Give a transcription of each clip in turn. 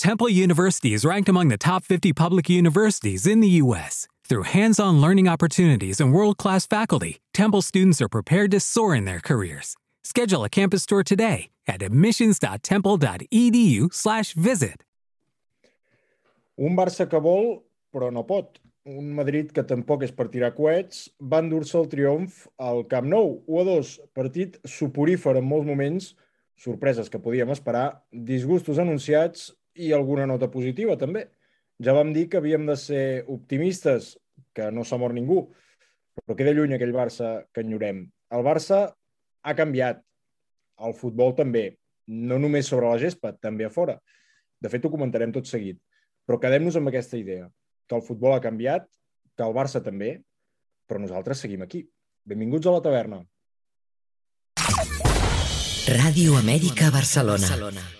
Temple University is ranked among the top 50 public universities in the U.S. Through hands-on learning opportunities and world-class faculty, Temple students are prepared to soar in their careers. Schedule a campus tour today at admissions.temple.edu/visit. Un Barça que vol, però no pot. Un Madrid que tampoc és per tirar coets, va endur-se el triomf al Camp Nou, 1 a 2, partit suporífer en molts moments, sorpreses que podíem esperar, disgustos anunciats i alguna nota positiva també. Ja vam dir que havíem de ser optimistes, que no s'ha mort ningú, però queda lluny aquell Barça que enyorem. El Barça ha canviat, el futbol també, no només sobre la gespa, també a fora. De fet, ho comentarem tot seguit. Però quedem-nos amb aquesta idea, que el futbol ha canviat, que el Barça també, però nosaltres seguim aquí. Benvinguts a la taverna. Ràdio Amèrica Barcelona.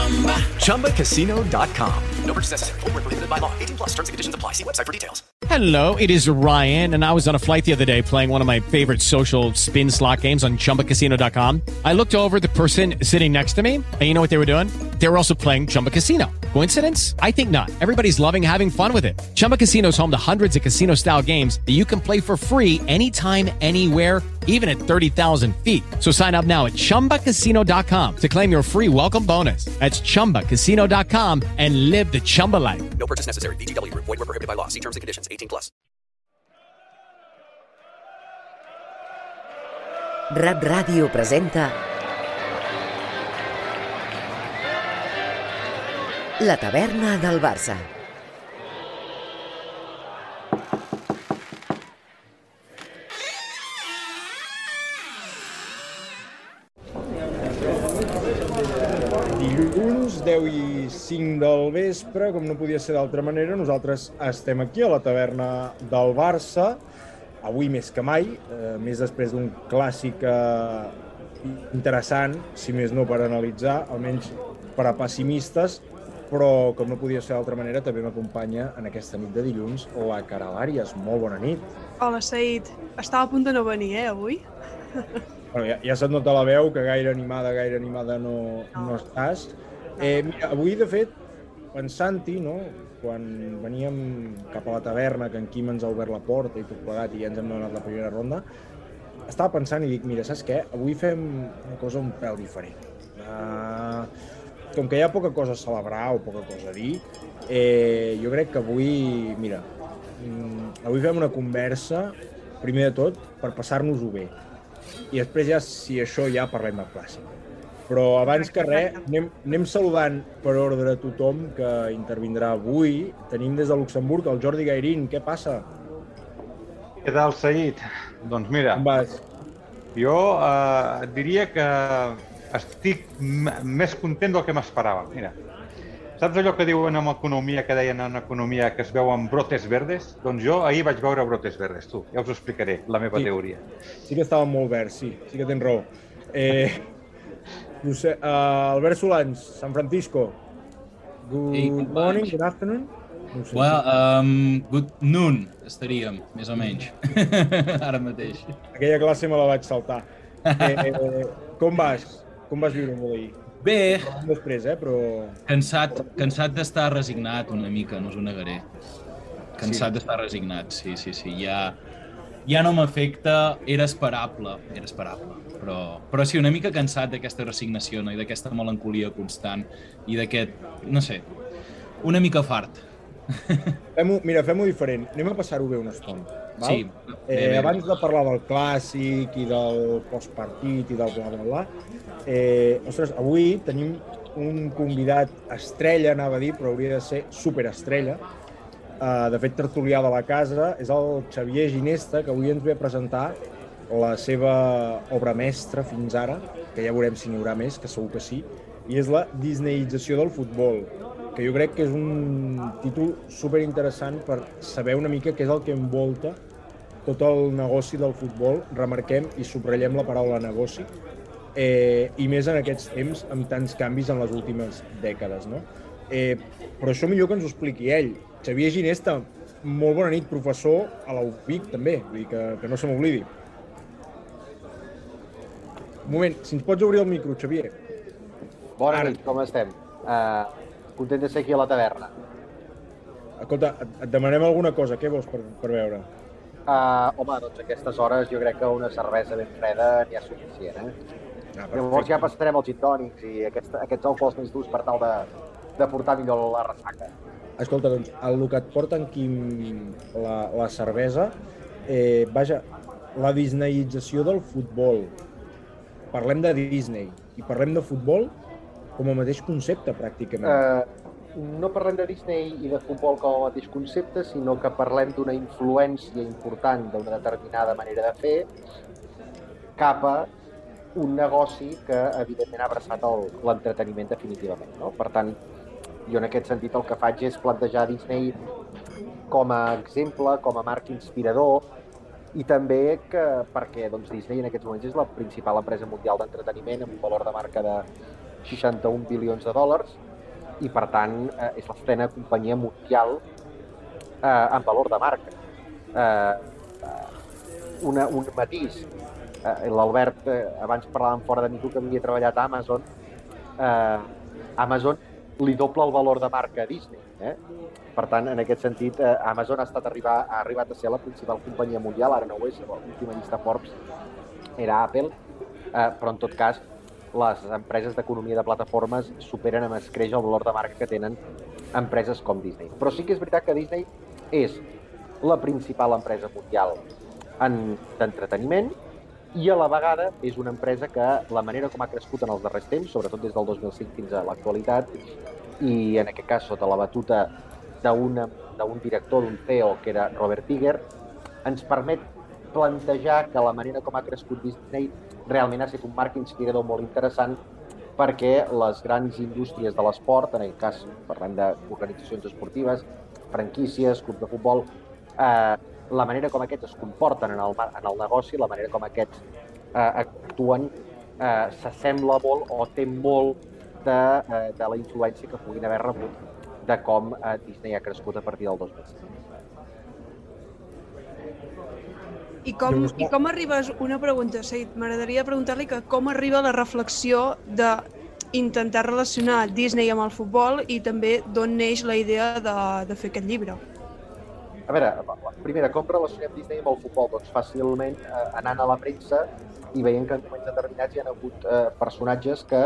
ChumbaCasino.com. No purchase necessary. Void prohibited by law. 18 plus terms and conditions apply. See website for details. Hello, it is Ryan, and I was on a flight the other day playing one of my favorite social spin slot games on chumbacasino.com. I looked over at the person sitting next to me, and you know what they were doing? They were also playing Chumba Casino. Coincidence? I think not. Everybody's loving having fun with it. Chumba Casino is home to hundreds of casino style games that you can play for free anytime, anywhere, even at 30,000 feet. So sign up now at chumbacasino.com to claim your free welcome bonus. That's chumbacasino.com and live the Chumba life. No purchase necessary. VGW. Void were prohibited by law. See terms and conditions. 18 plus. Rap Ràdio presenta La taverna del Barça. 10 i 5 del vespre, com no podia ser d'altra manera, nosaltres estem aquí a la taverna del Barça, avui més que mai, eh, més després d'un clàssic eh, interessant, si més no per analitzar, almenys per a pessimistes, però com no podia ser d'altra manera també m'acompanya en aquesta nit de dilluns la Caral Àries. Molt bona nit. Hola, Said. Estava a punt de no venir, eh, avui? Bueno, ja, ja se't nota la veu, que gaire animada, gaire animada no, no. no estàs. Eh, mira, avui, de fet, pensant-hi, no? quan veníem cap a la taverna, que en Quim ens ha obert la porta i tot plegat i ja ens hem donat la primera ronda, estava pensant i dic, mira, saps què? Avui fem una cosa un pèl diferent. Uh, com que hi ha poca cosa a celebrar o poca cosa a dir, eh, jo crec que avui, mira, mm, avui fem una conversa, primer de tot, per passar-nos-ho bé. I després ja, si això ja parlem del clàssic. Però abans que res, anem, anem saludant per ordre a tothom que intervindrà avui. Tenim des de Luxemburg el Jordi Gairín. Què passa? Què tal, Saïd? Doncs mira, Com vas? jo eh, et diria que estic més content del que m'esperava. Mira, saps allò que diuen en economia, que deien en economia que es veuen brotes verdes? Doncs jo ahir vaig veure brotes verdes, tu. Ja us ho explicaré, la meva Sí. teoria. Sí que estava molt verd, sí. Sí que tens raó. Eh, sé, uh, Albert Solans, San Francisco. Good Hey, morning, good afternoon. No sé. Well, um, good noon estaríem, més o menys, ara mateix. Aquella classe me la vaig saltar. Eh, com vas? Com vas viure amb ahir? Bé, Després, eh? Però... cansat, cansat d'estar resignat una mica, no us ho negaré. Cansat d'estar resignat, sí, sí, sí. Ja, ja no m'afecta, era esperable, era esperable. Però, però sí, una mica cansat d'aquesta resignació no? i d'aquesta melancolia constant i d'aquest, no sé, una mica fart. Fem mira, fem-ho diferent. Anem a passar-ho bé una estona. Val? Sí. Bé, Eh, bé. abans de parlar del clàssic i del postpartit i del bla, bla, bla, eh, ostres, avui tenim un convidat estrella, anava a dir, però hauria de ser superestrella. Uh, de fet, tertulià de la casa és el Xavier Ginesta, que avui ens ve a presentar la seva obra mestra fins ara, que ja veurem si n'hi haurà més, que segur que sí, i és la Disneyització del futbol, que jo crec que és un títol super interessant per saber una mica què és el que envolta tot el negoci del futbol, remarquem i subratllem la paraula negoci, eh, i més en aquests temps amb tants canvis en les últimes dècades. No? Eh, però això millor que ens ho expliqui ell. Xavier Ginesta, molt bona nit, professor a la també, vull dir que, que no se m'oblidi. Un moment, si ens pots obrir el micro, Xavier. Bona Ara. nit, com estem? Uh, content de ser aquí a la taverna. Escolta, et, et demanem alguna cosa, què vols per, per veure? Uh, home, doncs a aquestes hores jo crec que una cervesa ben freda n'hi ha suficient, eh? Ah, Llavors ja passarem als gin tònics i aquests, aquests alcohols més durs per tal de, de portar millor la ressaca. Escolta, doncs, el que et porta aquí la, la cervesa, eh, vaja, la disneyització del futbol. Parlem de Disney i parlem de futbol com a mateix concepte, pràcticament. Uh, no parlem de Disney i de futbol com a mateix concepte, sinó que parlem d'una influència important d'una determinada manera de fer cap a un negoci que, evidentment, ha abraçat el- l'entreteniment definitivament. No? Per tant, jo en aquest sentit el que faig és plantejar Disney com a exemple, com a marc inspirador, i també que, perquè doncs, Disney en aquests moments és la principal empresa mundial d'entreteniment amb un valor de marca de 61 bilions de dòlars i per tant eh, és la setena companyia mundial eh, en valor de marca. Eh, una, un matís, eh, l'Albert eh, abans parlàvem fora de mi que havia treballat a Amazon, eh, Amazon li doble el valor de marca a Disney. Eh? Per tant, en aquest sentit, eh, Amazon ha, estat arribar, ha arribat a ser la principal companyia mundial, ara no ho és, l'última llista Forbes era Apple, eh, però en tot cas les empreses d'economia de plataformes superen amb escreix el valor de marca que tenen empreses com Disney. Però sí que és veritat que Disney és la principal empresa mundial en d'entreteniment i a la vegada és una empresa que la manera com ha crescut en els darrers temps, sobretot des del 2005 fins a l'actualitat, i en aquest cas sota la batuta d'un director, d'un CEO, que era Robert Iger, ens permet plantejar que la manera com ha crescut Disney realment ha estat un marc inspirador molt interessant perquè les grans indústries de l'esport, en aquest cas parlem d'organitzacions esportives, franquícies, clubs de futbol, eh, la manera com aquests es comporten en el, en el negoci, la manera com aquests eh, actuen, eh, s'assembla molt o té molt de, eh, de la influència que puguin haver rebut de com eh, Disney ha crescut a partir del 2005. I com, I com arribes, una pregunta, Said, m'agradaria preguntar-li que com arriba la reflexió de intentar relacionar Disney amb el futbol i també d'on neix la idea de, de fer aquest llibre. A veure, la primera, com relacionem Disney amb el futbol? Doncs fàcilment eh, anant a la premsa i veient que en moments determinats hi ha hagut eh, personatges que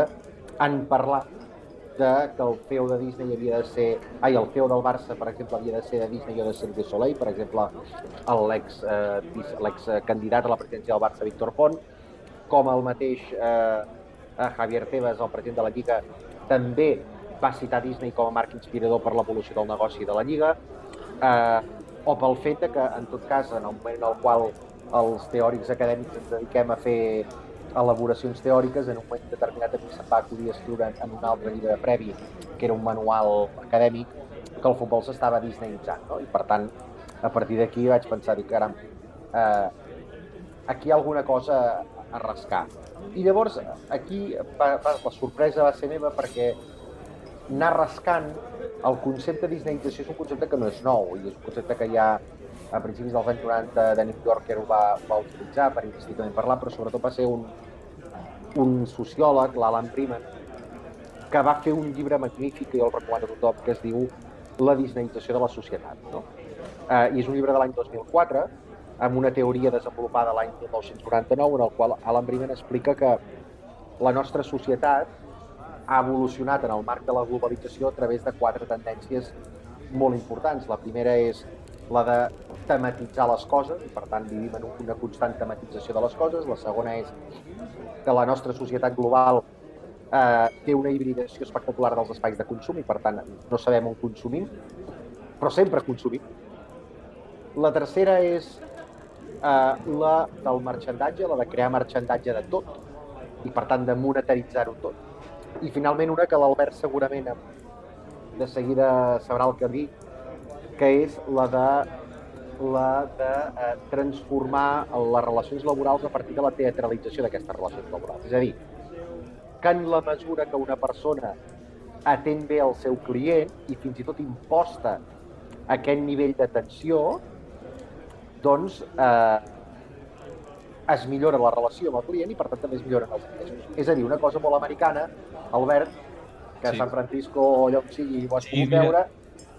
han parlat de que el CEO de Disney havia de ser... Ai, el CEO del Barça, per exemple, havia de ser de Disney o de Cirque du Soleil, per exemple, l'ex eh, candidat a la presidència del Barça, Víctor Font, com el mateix eh, Javier Tebas, el president de la Lliga, també va citar Disney com a marc inspirador per l'evolució del negoci de la Lliga, eh, o pel fet que, en tot cas, en el moment en el qual els teòrics acadèmics ens dediquem a fer elaboracions teòriques, en un moment determinat a mi se'm va acudir a escriure en un altre llibre previ, que era un manual acadèmic, que el futbol s'estava disneyitzant, no? I per tant, a partir d'aquí vaig pensar, dic, caram, eh, aquí hi ha alguna cosa a rascar. I llavors, aquí va, la sorpresa va ser meva perquè anar rascant el concepte disneyització és un concepte que no és nou i és un concepte que ja a principis dels anys 90 de New Yorker ho va, va utilitzar per investigar parlar, però sobretot va ser un, un sociòleg, l'Alan Freeman, que va fer un llibre magnífic que jo el recomano a tothom, que es diu La disneyització de la societat. No? Eh, I és un llibre de l'any 2004, amb una teoria desenvolupada l'any 1999, en el qual Alan Freeman explica que la nostra societat ha evolucionat en el marc de la globalització a través de quatre tendències molt importants. La primera és la de tematitzar les coses, i per tant vivim en una constant tematització de les coses. La segona és que la nostra societat global eh, té una hibridació espectacular dels espais de consum i per tant no sabem on consumim, però sempre consumim. La tercera és eh, la del marxandatge, la de crear marxandatge de tot i per tant de monetaritzar-ho tot. I finalment una que l'Albert segurament de seguida sabrà el que dir, que és la de la de eh, transformar les relacions laborals a partir de la teatralització d'aquestes relacions laborals. És a dir, que en la mesura que una persona atén bé el seu client i fins i tot imposta aquest nivell d'atenció, doncs eh, es millora la relació amb el client i per tant també es milloren els ingressos. És a dir, una cosa molt americana, Albert, que sí. a San Francisco o allò on sigui ho has sí, pogut veure,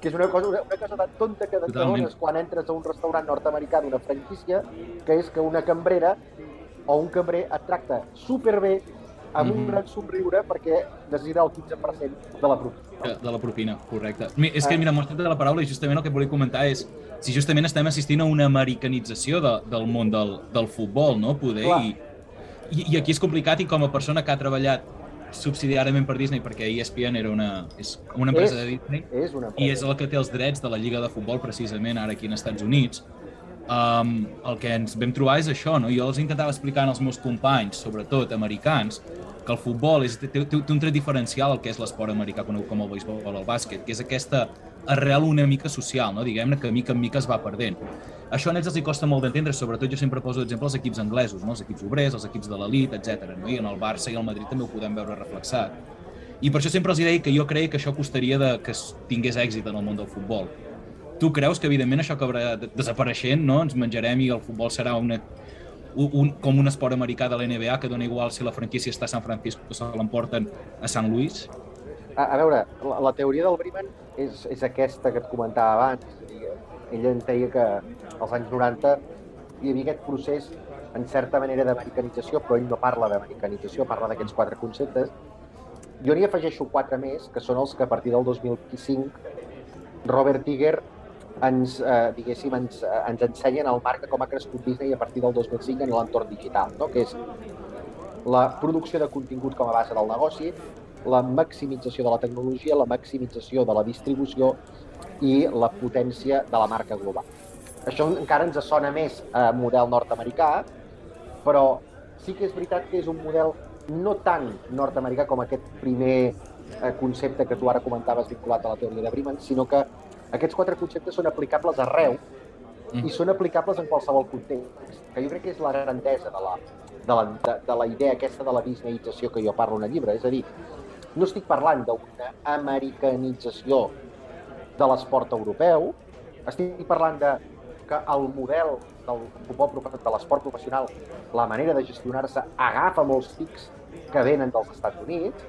que és una cosa, una, cosa tan tonta que t'adones quan entres a un restaurant nord-americà d'una franquícia, que és que una cambrera o un cambrer et tracta superbé amb mm -hmm. un mhm. gran somriure perquè necessita el 15% de la propina. De la propina, correcte. És que, mira, m'ho de la paraula i justament el que volia comentar és si justament estem assistint a una americanització de, del món del, del futbol, no? Poder, i, i, i aquí és complicat i com a persona que ha treballat subsidiàriament per Disney perquè ESPN era una, és una empresa és, de Disney és una i és el que té els drets de la Lliga de Futbol precisament ara aquí als Estats Units um, el que ens vam trobar és això, no? Jo els intentava explicar als meus companys, sobretot americans, que el futbol és, té, té, un tret diferencial al que és l'esport americà conegut com el béisbol o el bàsquet, que és aquesta arrel una mica social, no? diguem-ne que mica en mica es va perdent. Això a ells els hi costa molt d'entendre, sobretot jo sempre poso d'exemple els equips anglesos, no? els equips obrers, els equips de l'elit, etc. No? I en el Barça i el Madrid també ho podem veure reflexat. I per això sempre els deia que jo creia que això costaria de que tingués èxit en el món del futbol. Tu creus que, evidentment, això acabarà desapareixent, no? Ens menjarem i el futbol serà una, un, com un esport americà de l'NBA que dona igual si la franquícia està a San Francisco o se l'emporten a Sant Louis? A, a veure, la, la teoria del Briman és, és aquesta que et comentava abans. Ell ens deia que als anys 90 hi havia aquest procés en certa manera d'americanització, però ell no parla d'americanització, parla d'aquests quatre conceptes. Jo n'hi afegeixo quatre més, que són els que a partir del 2005 Robert Tiger ens, eh, diguéssim, ens, eh, ens ensenyen el marc com ha crescut Disney a partir del 2005 en l'entorn digital, no? que és la producció de contingut com a base del negoci, la maximització de la tecnologia, la maximització de la distribució i la potència de la marca global. Això encara ens sona més a model nord-americà, però sí que és veritat que és un model no tan nord-americà com aquest primer eh, concepte que tu ara comentaves vinculat a la teoria de Briman, sinó que aquests quatre conceptes són aplicables arreu mm. i són aplicables en qualsevol context, que jo crec que és la grandesa de la, de la, de, de la idea aquesta de la disneyització que jo parlo en el llibre. És a dir, no estic parlant d'una americanització de l'esport europeu, estic parlant de que el model del futbol de l'esport professional, la manera de gestionar-se, agafa molts tics que venen dels Estats Units,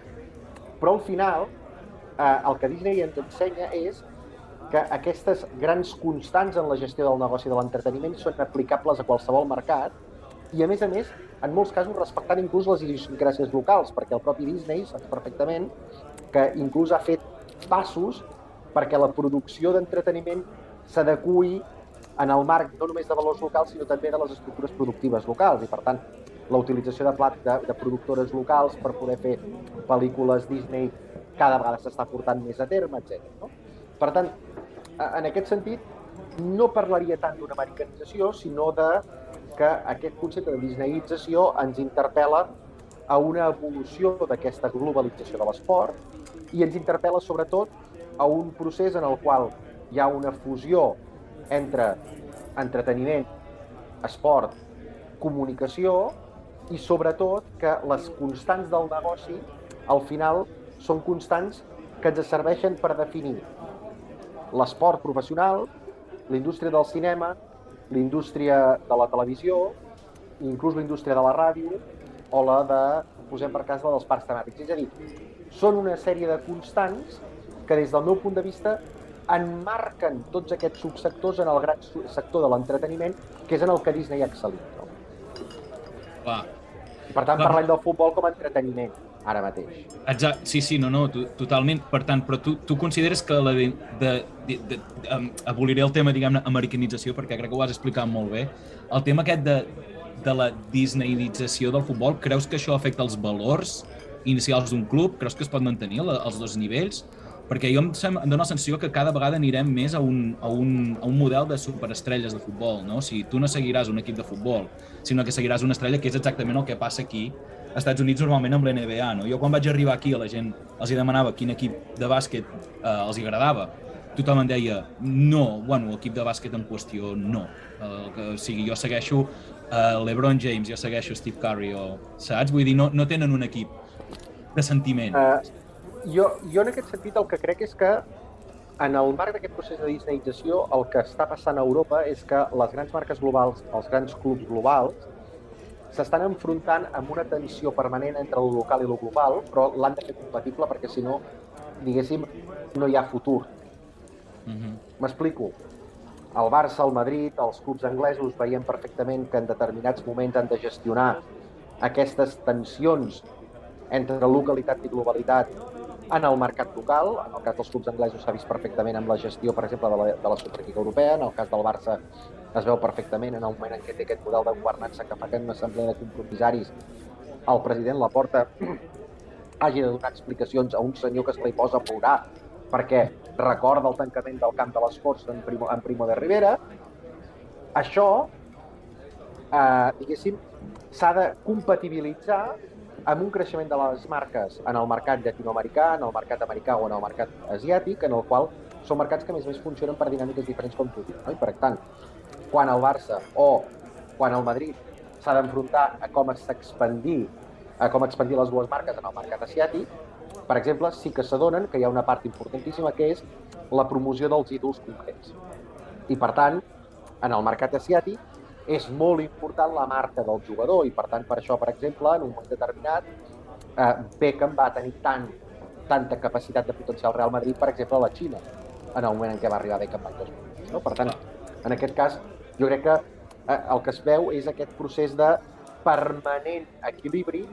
però al final eh, el que Disney ens ensenya és que aquestes grans constants en la gestió del negoci de l'entreteniment són aplicables a qualsevol mercat i, a més a més, en molts casos respectant inclús les idiosincràcies locals, perquè el propi Disney sap perfectament que inclús ha fet passos perquè la producció d'entreteniment s'adequi en el marc no només de valors locals, sinó també de les estructures productives locals. I, per tant, la utilització de plat de, de productores locals per poder fer pel·lícules Disney cada vegada s'està portant més a terme, etc. No? Per tant, en aquest sentit, no parlaria tant d'una americanització, sinó de que aquest concepte de disneyització ens interpel·la a una evolució d'aquesta globalització de l'esport i ens interpel·la sobretot a un procés en el qual hi ha una fusió entre entreteniment, esport, comunicació i sobretot que les constants del negoci al final són constants que ens serveixen per definir l'esport professional, la indústria del cinema, la indústria de la televisió, inclús la indústria de la ràdio o la de, posem per cas, la dels parcs temàtics. És a dir, són una sèrie de constants que des del meu punt de vista enmarquen tots aquests subsectors en el gran sector de l'entreteniment, que és en el que Disney ha excel·lit. No? Clar. per tant, parlem del futbol com a entreteniment ara mateix. Exacte, sí, sí, no, no, to- totalment. Per tant, però tu, tu consideres que la de, de, de, de, um, aboliré el tema, diguem-ne, americanització, perquè crec que ho has explicat molt bé. El tema aquest de, de la disneyització del futbol, creus que això afecta els valors inicials d'un club? Creus que es pot mantenir la, als dos nivells? Perquè jo em, sem, em dóna la sensació que cada vegada anirem més a un, a un, a un model de superestrelles de futbol, no? O sigui, tu no seguiràs un equip de futbol, sinó que seguiràs una estrella, que és exactament el que passa aquí Estats Units normalment amb l'NBA. No? Jo quan vaig arribar aquí a la gent els hi demanava quin equip de bàsquet eh, els hi agradava. Tothom em deia, no, bueno, l'equip de bàsquet en qüestió, no. El que, o sigui, jo segueixo eh, LeBron James, jo segueixo Steve Curry, o, saps? Vull dir, no, no tenen un equip de sentiment. Uh, jo, jo en aquest sentit el que crec és que en el marc d'aquest procés de disneyització el que està passant a Europa és que les grans marques globals, els grans clubs globals, s'estan enfrontant amb una tensió permanent entre el local i el global, però l'han de fer compatible perquè si no, diguéssim, no hi ha futur. M'explico. El Barça, el Madrid, els clubs anglesos veiem perfectament que en determinats moments han de gestionar aquestes tensions entre localitat i globalitat en el mercat local. En el cas dels clubs anglesos s'ha vist perfectament amb la gestió, per exemple, de la, de la Superliga Europea. En el cas del Barça es veu perfectament en el moment en què té aquest model de governança que fa que en una assemblea de compromissaris el president Laporta hagi de donar explicacions a un senyor que es li posa a plorar perquè recorda el tancament del camp de les Corts en Primo, en Primo de Rivera. Això, eh, diguéssim, s'ha de compatibilitzar amb un creixement de les marques en el mercat llatinoamericà, en el mercat americà o en el mercat asiàtic, en el qual són mercats que a més a més funcionen per dinàmiques diferents com tu dius. No? I per tant, quan el Barça o quan el Madrid s'ha d'enfrontar a com s'expandir a com expandir les dues marques en el mercat asiàtic, per exemple, sí que s'adonen que hi ha una part importantíssima que és la promoció dels ídols concrets. I per tant, en el mercat asiàtic és molt important la marca del jugador i per tant per això, per exemple, en un moment determinat eh, Beckham va tenir tant, tanta capacitat de potenciar el Real Madrid, per exemple, a la Xina, en el moment en què va arribar Beckham l'any 2000. No? Per tant, en aquest cas, jo crec que eh, el que es veu és aquest procés de permanent equilibri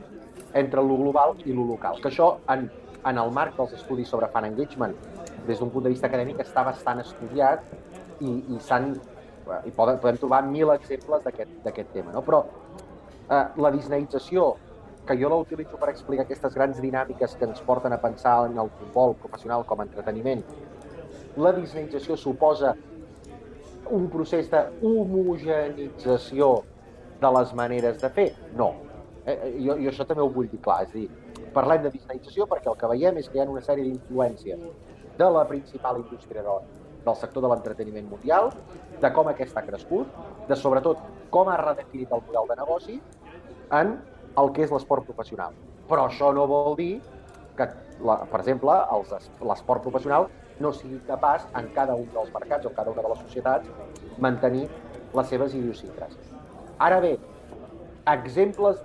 entre lo global i lo local. Que això, en, en el marc dels estudis sobre fan engagement, des d'un punt de vista acadèmic, està bastant estudiat i, i s'han i poden, podem trobar mil exemples d'aquest tema. No? Però eh, la disneyització, que jo la utilitzo per explicar aquestes grans dinàmiques que ens porten a pensar en el futbol professional com a entreteniment, la disneyització suposa un procés d'homogenització de les maneres de fer? No. Eh, jo, jo això també ho vull dir clar, és dir, parlem de disneyització perquè el que veiem és que hi ha una sèrie d'influències de la principal indústria de, del sector de l'entreteniment mundial, de com aquesta ha crescut, de sobretot com ha redefinit el model de negoci en el que és l'esport professional. Però això no vol dir que, la, per exemple, l'esport professional no sigui capaç en cada un dels mercats o cada una de les societats mantenir les seves idiosincràsies. Ara bé, exemples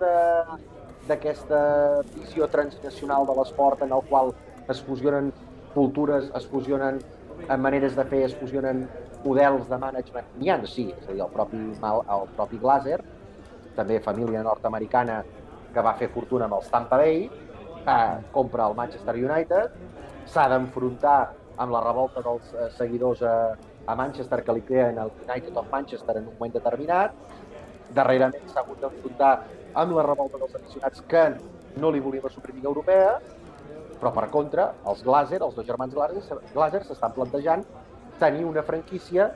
d'aquesta visió transnacional de l'esport en el qual es fusionen cultures, es fusionen maneres de fer, es fusionen models de management. N'hi ha, sí, és a dir, el propi, el propi Glaser, també família nord-americana que va fer fortuna amb els Tampa Bay, eh, compra el Manchester United, s'ha d'enfrontar amb la revolta dels eh, seguidors a, a Manchester que li creen el United of Manchester en un moment determinat, darrerament s'ha hagut d'enfrontar amb la revolta dels aficionats que no li volien la Superliga Europea, però per contra, els Glaser, els dos germans Glaser, s'estan plantejant tenir una franquícia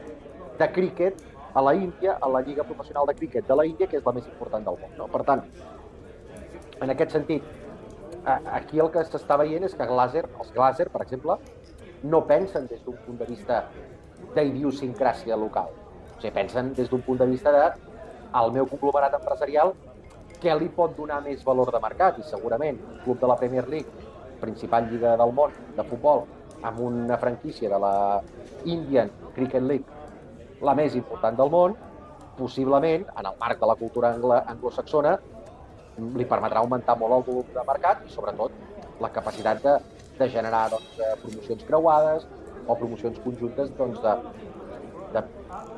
de críquet a la Índia, a la Lliga Professional de Críquet de la Índia, que és la més important del món. No? Per tant, en aquest sentit, aquí el que s'està veient és que Glaser, els Glaser, per exemple, no pensen des d'un punt de vista d'idiosincràsia local. O sigui, pensen des d'un punt de vista de el meu conglomerat empresarial què li pot donar més valor de mercat i segurament un club de la Premier League, principal lliga del món de futbol, amb una franquícia de la Indian Cricket League, la més important del món, possiblement, en el marc de la cultura anglo anglosaxona, li permetrà augmentar molt el volum de mercat i, sobretot, la capacitat de, de generar doncs, promocions creuades o promocions conjuntes doncs, de, de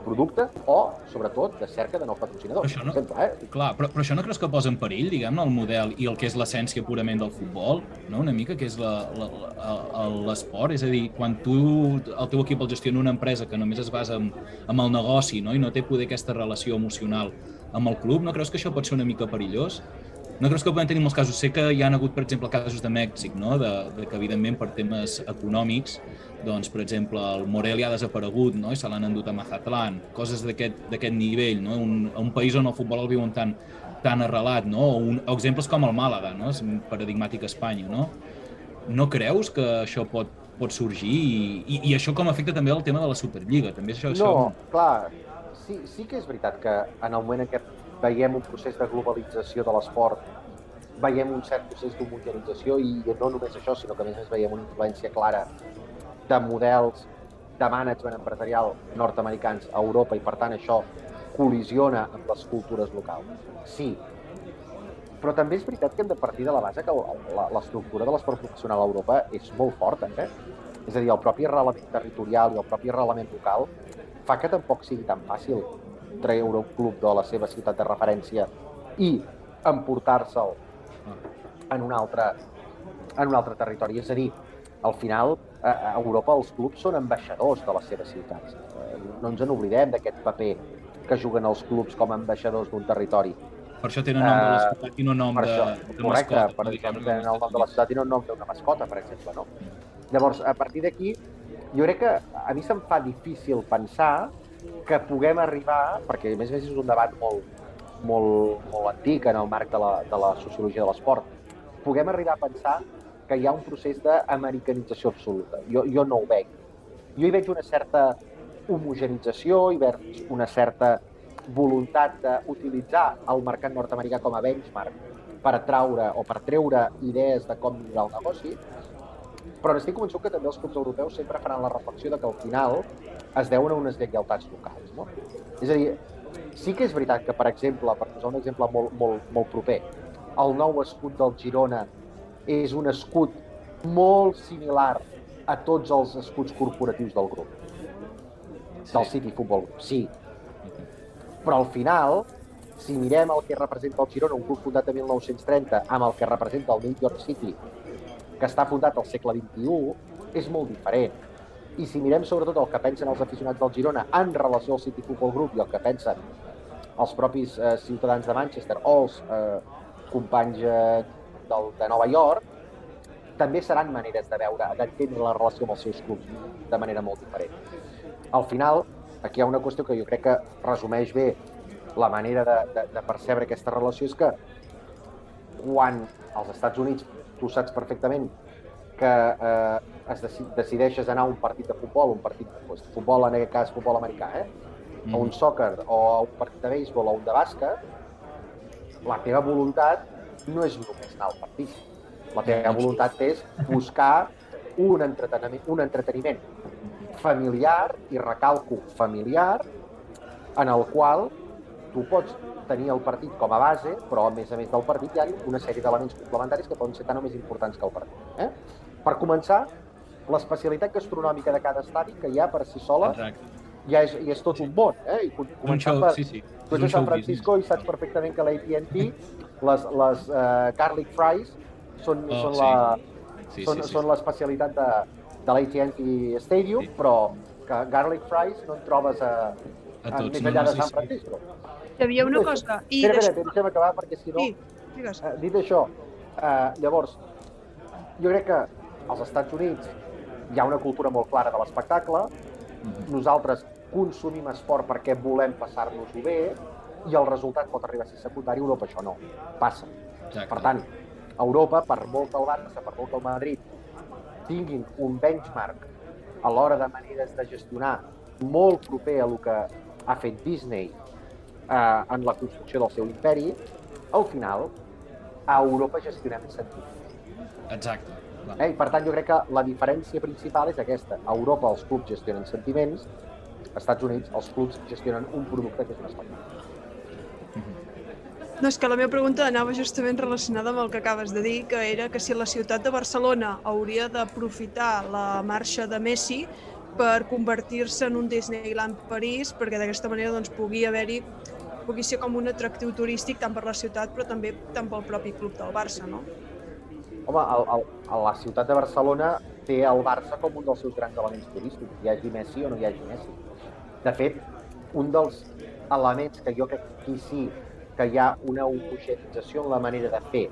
producte o, sobretot, de cerca de nous patrocinadors. Això no, exemple, eh? clar, però, però això no creus que posa en perill, diguem el model i el que és l'essència purament del futbol, no? una mica, que és l'esport? És a dir, quan tu, el teu equip el gestiona una empresa que només es basa en, en el negoci no? i no té poder aquesta relació emocional amb el club, no creus que això pot ser una mica perillós? No creus que podem tenir molts casos? Sé que hi ha hagut, per exemple, casos de Mèxic, no? de, de que, evidentment, per temes econòmics, doncs, per exemple, el Morelia ha desaparegut no? i se l'han endut a Mazatlán, coses d'aquest nivell, no? un, un país on el futbol el viuen tan, tan arrelat, no? o, un, o exemples com el Màlaga, no? és paradigmàtic a Espanya. No? no creus que això pot, pot sorgir i, i, i això com afecta també el tema de la Superliga? També això, No, això... clar, sí, sí que és veritat que en el moment en què veiem un procés de globalització de l'esport, veiem un cert procés d'homogenització i no només això, sinó que a més a més veiem una influència clara de models de management empresarial nord-americans a Europa i per tant això col·lisiona amb les cultures locals. Sí, però també és veritat que hem de partir de la base que l'estructura de l'esport professional a Europa és molt forta. Eh? És a dir, el propi arrelament territorial i el propi arrelament local fa que tampoc sigui tan fàcil treure un club de la seva ciutat de referència i emportar-se'l en un altre, en un altre territori. És a dir, al final, a Europa els clubs són ambaixadors de les seves ciutats. No ens en oblidem d'aquest paper que juguen els clubs com a ambaixadors d'un territori. Per això tenen nom de la Eh, ciutat i no nom per de, això, de correcte, mascota. per Diguem-ne, tenen el nom de la ciutat i no nom d'una mascota, per exemple, no? Llavors, a partir d'aquí, jo crec que a mi se'm fa difícil pensar que puguem arribar, perquè a més a més és un debat molt, molt, molt antic en el marc de la, de la sociologia de l'esport, puguem arribar a pensar que hi ha un procés d'americanització absoluta. Jo, jo no ho veig. Jo hi veig una certa homogenització, hi veig una certa voluntat d'utilitzar el mercat nord-americà com a benchmark per atraure o per treure idees de com millorar el negoci, però n'estic convençut que també els clubs europeus sempre faran la reflexió de que al final es deuen a unes lleialtats locals. No? És a dir, sí que és veritat que, per exemple, per posar un exemple molt, molt, molt proper, el nou escut del Girona és un escut molt similar a tots els escuts corporatius del grup. Del City Football Group, sí. Però al final, si mirem el que representa el Girona, un club fundat en 1930, amb el que representa el New York City, que està fundat al segle XXI, és molt diferent. I si mirem sobretot el que pensen els aficionats del Girona en relació al City Football Group i el que pensen els propis eh, ciutadans de Manchester o els eh, companys eh, del, de Nova York, també seran maneres de veure, d'entendre la relació amb els seus clubs de manera molt diferent. Al final, aquí hi ha una qüestió que jo crec que resumeix bé la manera de, de, de percebre aquesta relació, és que quan als Estats Units tu saps perfectament que eh, es deci decideixes anar a un partit de futbol, un partit de futbol, en aquest cas futbol americà, eh? a un soccer o a un partit de béisbol o un de bàsquet, la teva voluntat no és només anar al partit. La teva voluntat és buscar un entreteniment, un entreteniment familiar, i recalco familiar, en el qual tu pots tenir el partit com a base, però a més a més del partit hi ha una sèrie d'elements complementaris que poden ser tan o més importants que el partit. Eh? Per començar, l'especialitat gastronòmica de cada estadi, que ja per si sola Exacte. ja és, ja és tot un món. Eh? I començant per, sí, sí. Tu ets San Francisco i saps perfectament que l'AT&T, les, les uh, garlic fries, són, Oh, són sí. la, Sí, són, sí, sí. són l'especialitat de, de l'AT&T Stadium, sí. però que garlic fries no en trobes a, A a, tots, més no, enllà no, de sí, San sí. Francisco. Hi havia una cosa... això- I Espera, espera, deixa'm acabar, perquè si no... Sí, digues. Eh, dit això, eh, llavors, jo crec que als Estats Units hi ha una cultura molt clara de l'espectacle, Mhm. nosaltres consumim esport perquè volem passar-nos-ho bé, i el resultat pot arribar a ser secundari, a Europa això no, passa. Exacte. Per tant, a Europa, per molt que el Barça, per molt que el Madrid tinguin un benchmark a l'hora de maneres de gestionar molt proper a el que ha fet Disney eh, en la construcció del seu imperi, al final a Europa gestionem sentit. Exacte. clar. Eh? I per tant, jo crec que la diferència principal és aquesta. A Europa els clubs gestionen sentiments, als Estats Units els clubs gestionen un producte que és un espectacle. No, és que la meva pregunta anava justament relacionada amb el que acabes de dir, que era que si la ciutat de Barcelona hauria d'aprofitar la marxa de Messi per convertir-se en un Disneyland París, perquè d'aquesta manera doncs, pugui haver-hi pugui ser com un atractiu turístic tant per la ciutat però també tant pel propi club del Barça, no? Home, el, el, la ciutat de Barcelona té el Barça com un dels seus grans elements turístics, hi hagi Messi o no hi hagi Messi. De fet, un dels elements que jo crec que aquí sí que hi ha una homogenització en la manera de fer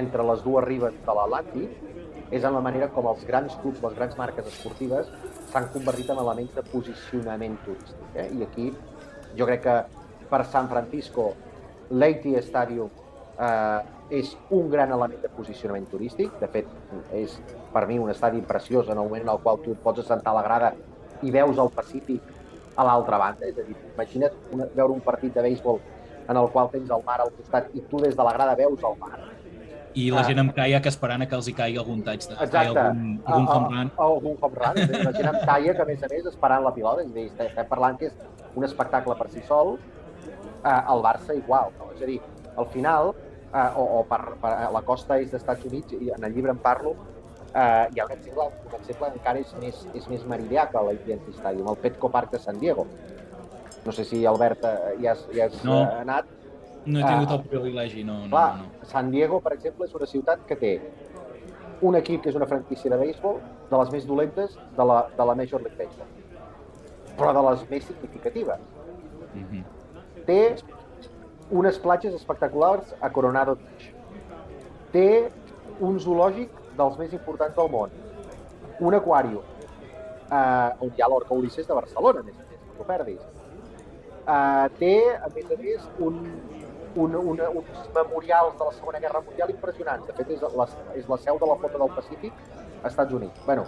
entre les dues ribes de l'Atlàntic és en la manera com els grans clubs, les grans marques esportives s'han convertit en elements de posicionament turístic. Eh? I aquí jo crec que per San Francisco l'Eiti Stadium eh, és un gran element de posicionament turístic. De fet, és per mi un estadi preciós en el moment en el qual tu pots assentar a la grada i veus el Pacífic a l'altra banda. És a dir, imagina't una, veure un partit de béisbol en el qual tens el mar al costat i tu des de la grada veus el mar. I la gent amb caiac esperant a que els hi caigui algun touch de Exacte. algun, algun home run. Algun home run. La gent amb caiac, a més a més, esperant la pilota. És a dir, estem parlant que és un espectacle per si sol. Eh, el Barça igual. No? És a dir, al final, eh, o, o per, per la costa est dels Estats Units, i en el llibre en parlo, eh, hi ha un exemple, un exemple encara és més, és més meridià que l'AT&T Stadium, el Petco Park de San Diego. No sé si, Albert, eh, hi has, hi has No. eh, anat. No he tingut Ah, el privilegi, no, no, Clar, no. San Diego, per exemple, és una ciutat que té un equip que és una franquícia de béisbol de les més dolentes de la, de la Major League Baseball, però de les més significatives. Mhm. Té unes platges espectaculars a Coronado Beach. Té un zoològic dels més importants del món. Un aquàrium, eh, on hi ha l'Orca Ulisses de Barcelona, més a més, no t'ho perdis. Eh, té, a més a més, un, un, una, uns memorials de la Segona Guerra Mundial impressionants. De fet, és la, és la seu de la Flota del Pacífic als Estats Units. bueno,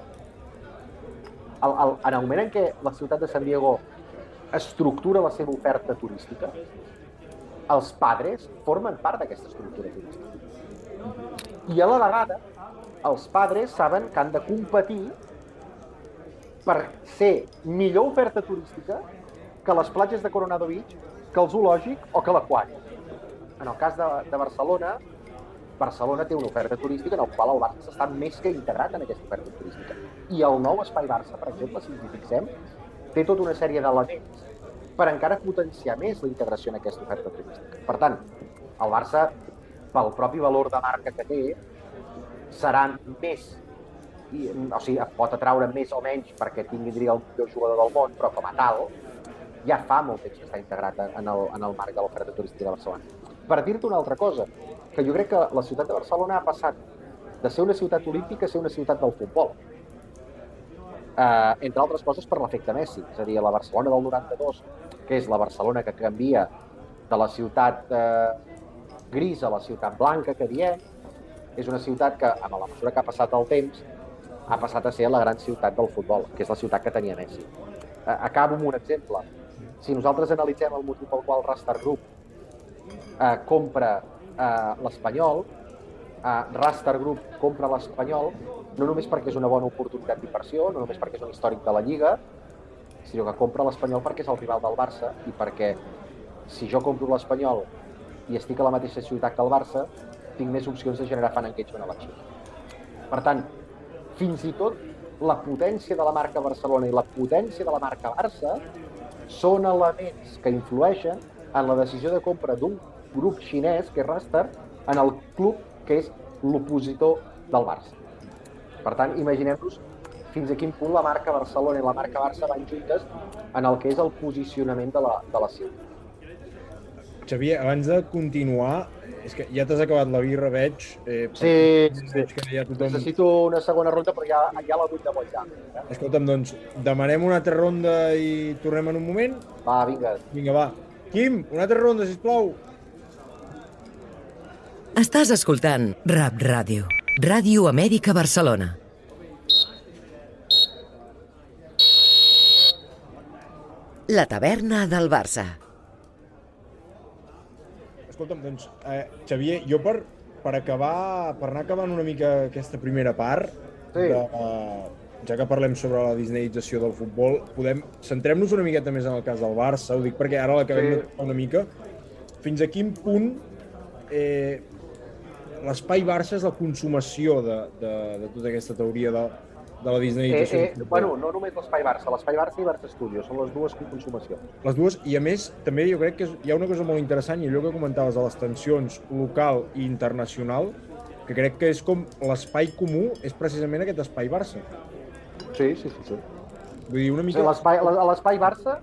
el, el, en el moment en què la ciutat de San Diego estructura la seva oferta turística, els padres formen part d'aquesta estructura turística. I a la vegada, els padres saben que han de competir per ser millor oferta turística que les platges de Coronado Beach, que el zoològic o que l'aquari. En el cas de, de Barcelona, Barcelona té una oferta turística en el qual el Barça està més que integrat en aquesta oferta turística. I el nou Espai Barça, per exemple, si ens fixem, té tota una sèrie d'elements per encara potenciar més la integració en aquesta oferta turística. Per tant, el Barça, pel propi valor de marca que té, serà més, i, o sigui, pot atraure més o menys perquè tingui diria, el millor jugador del món, però com a tal, ja fa molt temps que està integrat en el, en el marc de l'oferta turística de Barcelona. Per dir-te una altra cosa, que jo crec que la ciutat de Barcelona ha passat de ser una ciutat olímpica a ser una ciutat del futbol. Eh, entre altres coses per l'efecte Messi, és a dir, la Barcelona del 92, que és la Barcelona que canvia de la ciutat eh, grisa a la ciutat blanca que diem, és una ciutat que, amb la mesura que ha passat el temps, ha passat a ser la gran ciutat del futbol, que és la ciutat que tenia Messi. Eh, acabo amb un exemple. Si nosaltres analitzem el motiu pel qual Rastar Group eh, compra eh, l'Espanyol, eh, Rastar Group compra l'Espanyol no només perquè és una bona oportunitat d'inversió, no només perquè és un històric de la Lliga, sinó que compra l'Espanyol perquè és el rival del Barça i perquè si jo compro l'Espanyol i estic a la mateixa ciutat que el Barça, tinc més opcions de generar fan engagement a l'acció. Per tant, fins i tot la potència de la marca Barcelona i la potència de la marca Barça són elements que influeixen en la decisió de compra d'un grup xinès, que és Raster, en el club que és l'opositor del Barça. Per tant, imaginem-nos fins a quin punt la marca Barcelona i la marca Barça van juntes en el que és el posicionament de la, de la ciutat. Xavier, abans de continuar, és que ja t'has acabat la birra, veig. Eh, Sí, sí, veig que ja tothom... Necessito una segona ronda, però ja, ja la vull de guanyar. Eh? Escolta'm, doncs, demanem una altra ronda i tornem en un moment? Va, vinga. Vinga, va. Quim, una altra ronda, sisplau. Estàs escoltant Rap Ràdio. Ràdio Amèrica Barcelona. La taverna del Barça. Escolta'm, doncs, eh, Xavier, jo per, per acabar, per anar acabant una mica aquesta primera part, Sí. de, eh, ja que parlem sobre la disneyització del futbol, podem centrem-nos una miqueta més en el cas del Barça, ho dic perquè ara l'acabem Sí. de una mica. Fins a quin punt eh, l'espai Barça és la consumació de, de, de tota aquesta teoria de, de la Eh, Disneyització. eh, bueno, no només l'Espai Barça, l'Espai Barça i Barça Studios, són les dues consumacions. Les dues, i a més, també jo crec que hi ha una cosa molt interessant, i allò que comentaves de les tensions local i internacional, que crec que és com l'espai comú és precisament aquest espai Barça. Sí, sí, sí. sí. Vull dir, una mica... sigui, l'espai- Barça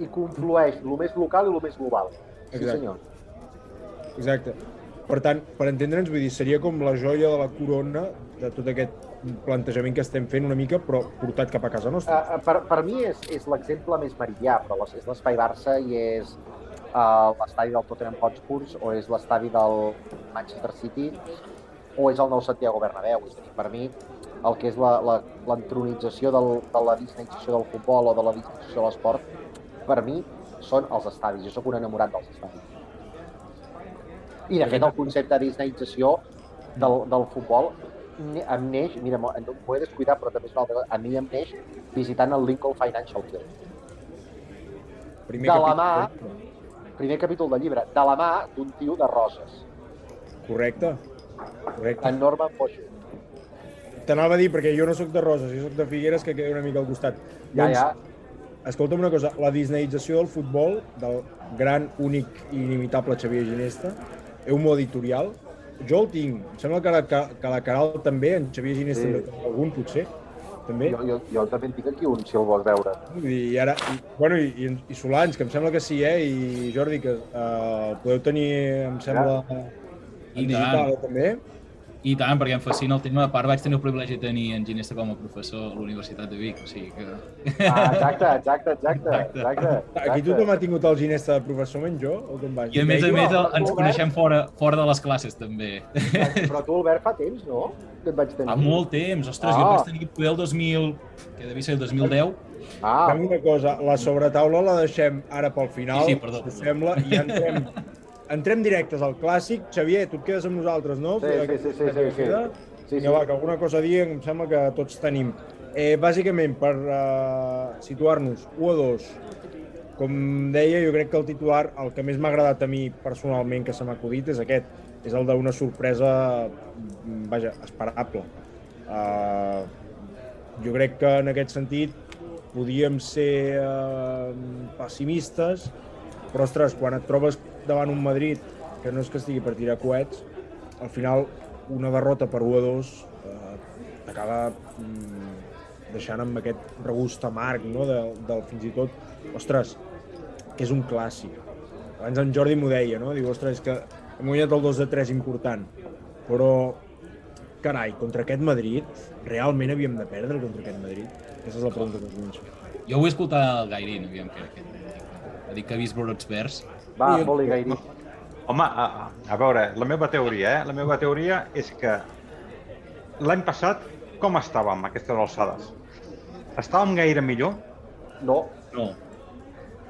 hi conflueix el més local i el més global. Sí, Exacte. senyor. Exacte. Per tant, per entendre'ns, vull dir, seria com la joia de la corona de tot aquest plantejament que estem fent una mica, però portat cap a casa nostra. Uh, per, per mi és, és l'exemple més meridià, però és l'espai Barça i és uh, l'estadi del Tottenham Hotspurs o és l'estadi del Manchester City o és el nou Santiago Bernabéu. És a dir, per mi, el que és l'entronització de la disneyització del futbol o de la disneyització de l'esport, per mi són els estadis. Jo sóc un enamorat dels estadis. I, de fet, el concepte de disneyització del, del futbol em neix, mira, m'ho he descuidat, però també és una altra cosa, a mi em neix visitant el Lincoln Financial Field. Primer de la mà, primer capítol del llibre, de la mà d'un tio de Roses, Correcte. Correcte. en Norman Foix. T'anava a dir, perquè jo no sóc de Roses, jo sóc de Figueres, que queda una mica al costat. Ja, ja. Escolta'm una cosa, la disneyització del futbol, del gran, únic i inimitable Xavier Ginesta, Eumo Editorial, jo el tinc. Em sembla que la, que, que la Caral també, en Xavier Ginesta Sí. també, algun potser, també. Jo, jo, jo també en tinc aquí un, si el vols veure. I ara, i, bueno, i, i, Solans, que em sembla que sí, eh? I Jordi, que eh, el podeu tenir, em sembla, en digital també. I tant, perquè em fascina el tema. A part, vaig tenir el privilegi de tenir en Ginesta com a professor a la Universitat de Vic, o sigui que... Ah, exacte, exacte, exacte, exacte. Aquí tothom ha tingut el ginesta de professor menys jo, o com va? I a més a més el, ens coneixem fora, fora de les classes, també. Però tu, Albert, fa temps, no? Que et vaig tenir. Fa molt temps, ostres, Ah. jo vaig tenir poder el 2000, que devia ser el 2010. Ah, Fem una cosa, la sobretaula la deixem ara pel final, Sí, sí, perdó, perdó. sembla, i entrem, entrem directes al clàssic. Xavier, tu et quedes amb nosaltres, no? Sí, sí, sí, sí, sí, sí. Sí, sí. va, que alguna cosa a dir em sembla que tots tenim. Eh, bàsicament, per uh, situar-nos, 1 a 2, com deia, jo crec que el titular, el que més m'ha agradat a mi personalment que se m'ha acudit és aquest, és el d'una sorpresa, vaja, esperable. Uh, jo crec que en aquest sentit podíem ser uh, pessimistes, però ostres, quan et trobes davant un Madrid que no és que estigui per tirar coets, al final una derrota per 1 a 2 eh, t'acaba mm, deixant amb aquest regust amarg, no? De, del fins i tot, ostres, que és un clàssic. Abans en Jordi m'ho deia, no? Diu, ostres, és que hem guanyat el 2 de 3 important, però, carai, contra aquest Madrid, realment havíem de perdre contra aquest Madrid? Aquesta és la pregunta que us vull. Jo vull escoltar el Gairín, aviam què, què ha dit que ha vist brots verds. Va, Poli Gairi. Home, a, a, a veure, la meva teoria, eh? La meva teoria és que l'any passat com estàvem a aquestes alçades? Estàvem gaire millor? No. No.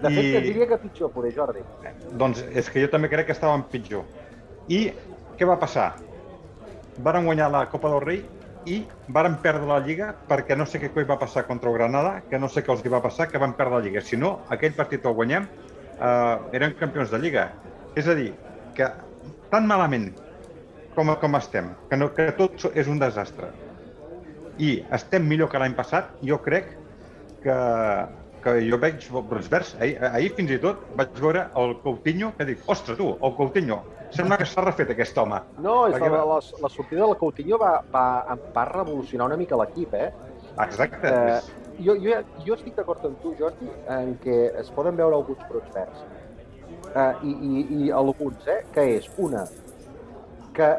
De fet, I- et diria que pitjor, poder, Jordi. Doncs és que jo també crec que estàvem pitjor. I què va passar? Varen guanyar la Copa del Rei i varen perdre la Lliga perquè no sé què coi va passar contra el Granada, que no sé què els hi va passar, que van perdre la Lliga. Si no, aquell partit el guanyem, eh, eren campions de Lliga. És a dir, que tan malament com, com estem, que, no, que tot és un desastre, i estem millor que l'any passat, jo crec que, que jo veig brots verds. Ahir, ahir fins i tot vaig veure el Coutinho, que dic, ostres tu, el Coutinho, sembla que s'ha refet aquest home. No, és Perquè la, va- la, la sortida de la Coutinho va, va, part revolucionar una mica l'equip, eh? Exacte. Eh, jo, jo, jo estic d'acord amb tu, Jordi, en què es poden veure alguns brots verds. Eh, i, i, I alguns, eh? Que és, una, que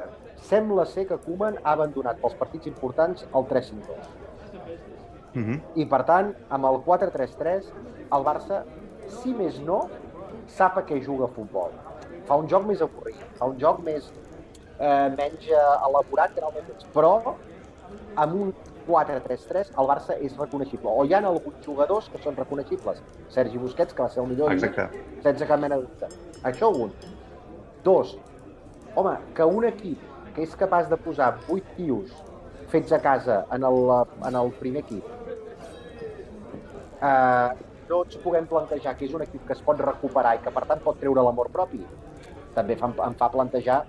sembla ser que Koeman ha abandonat pels partits importants el 3-5-2. Mhm. I per tant, amb el 4-3-3, el Barça, si més no, sap a què juga a futbol. Fa un joc més avorrit, fa un joc més eh, menys eh, elaborat que en el temps, però amb un 4-3-3 el Barça és reconeixible. O hi ha alguns jugadors que són reconeixibles. Sergi Busquets, que va ser el millor Exacte. sense cap mena de dubte. Això un. Dos, home, que un equip que és capaç de posar 8 tios fets a casa en el, en el primer equip eh, no ens puguem plantejar que és un equip que es pot recuperar i que per tant pot treure l'amor propi, també fa, em fa plantejar